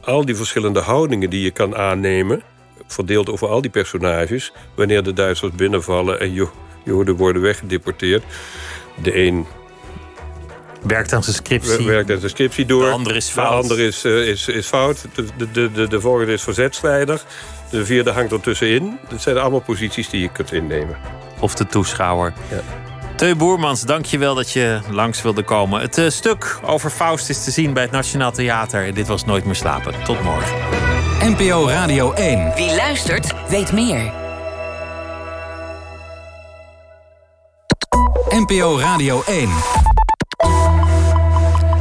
al die verschillende houdingen die je kan aannemen, verdeeld over al die personages, wanneer de Duitsers binnenvallen en Joden worden weggedeporteerd. De een werkt aan zijn scriptie. Werkt aan zijn scriptie door. De andere is fout. De andere is, uh, is, is fout. De, de, de, de volgende is verzetstrijder. De vierde hangt er tussenin. Dat zijn allemaal posities die je kunt innemen. Of de toeschouwer. Ja. Teu Boermans, dank je wel dat je langs wilde komen. Het uh, stuk over Faust is te zien bij het Nationaal Theater. En dit was Nooit meer slapen. Tot morgen. NPO Radio 1. Wie luistert, weet meer. NPO Radio 1.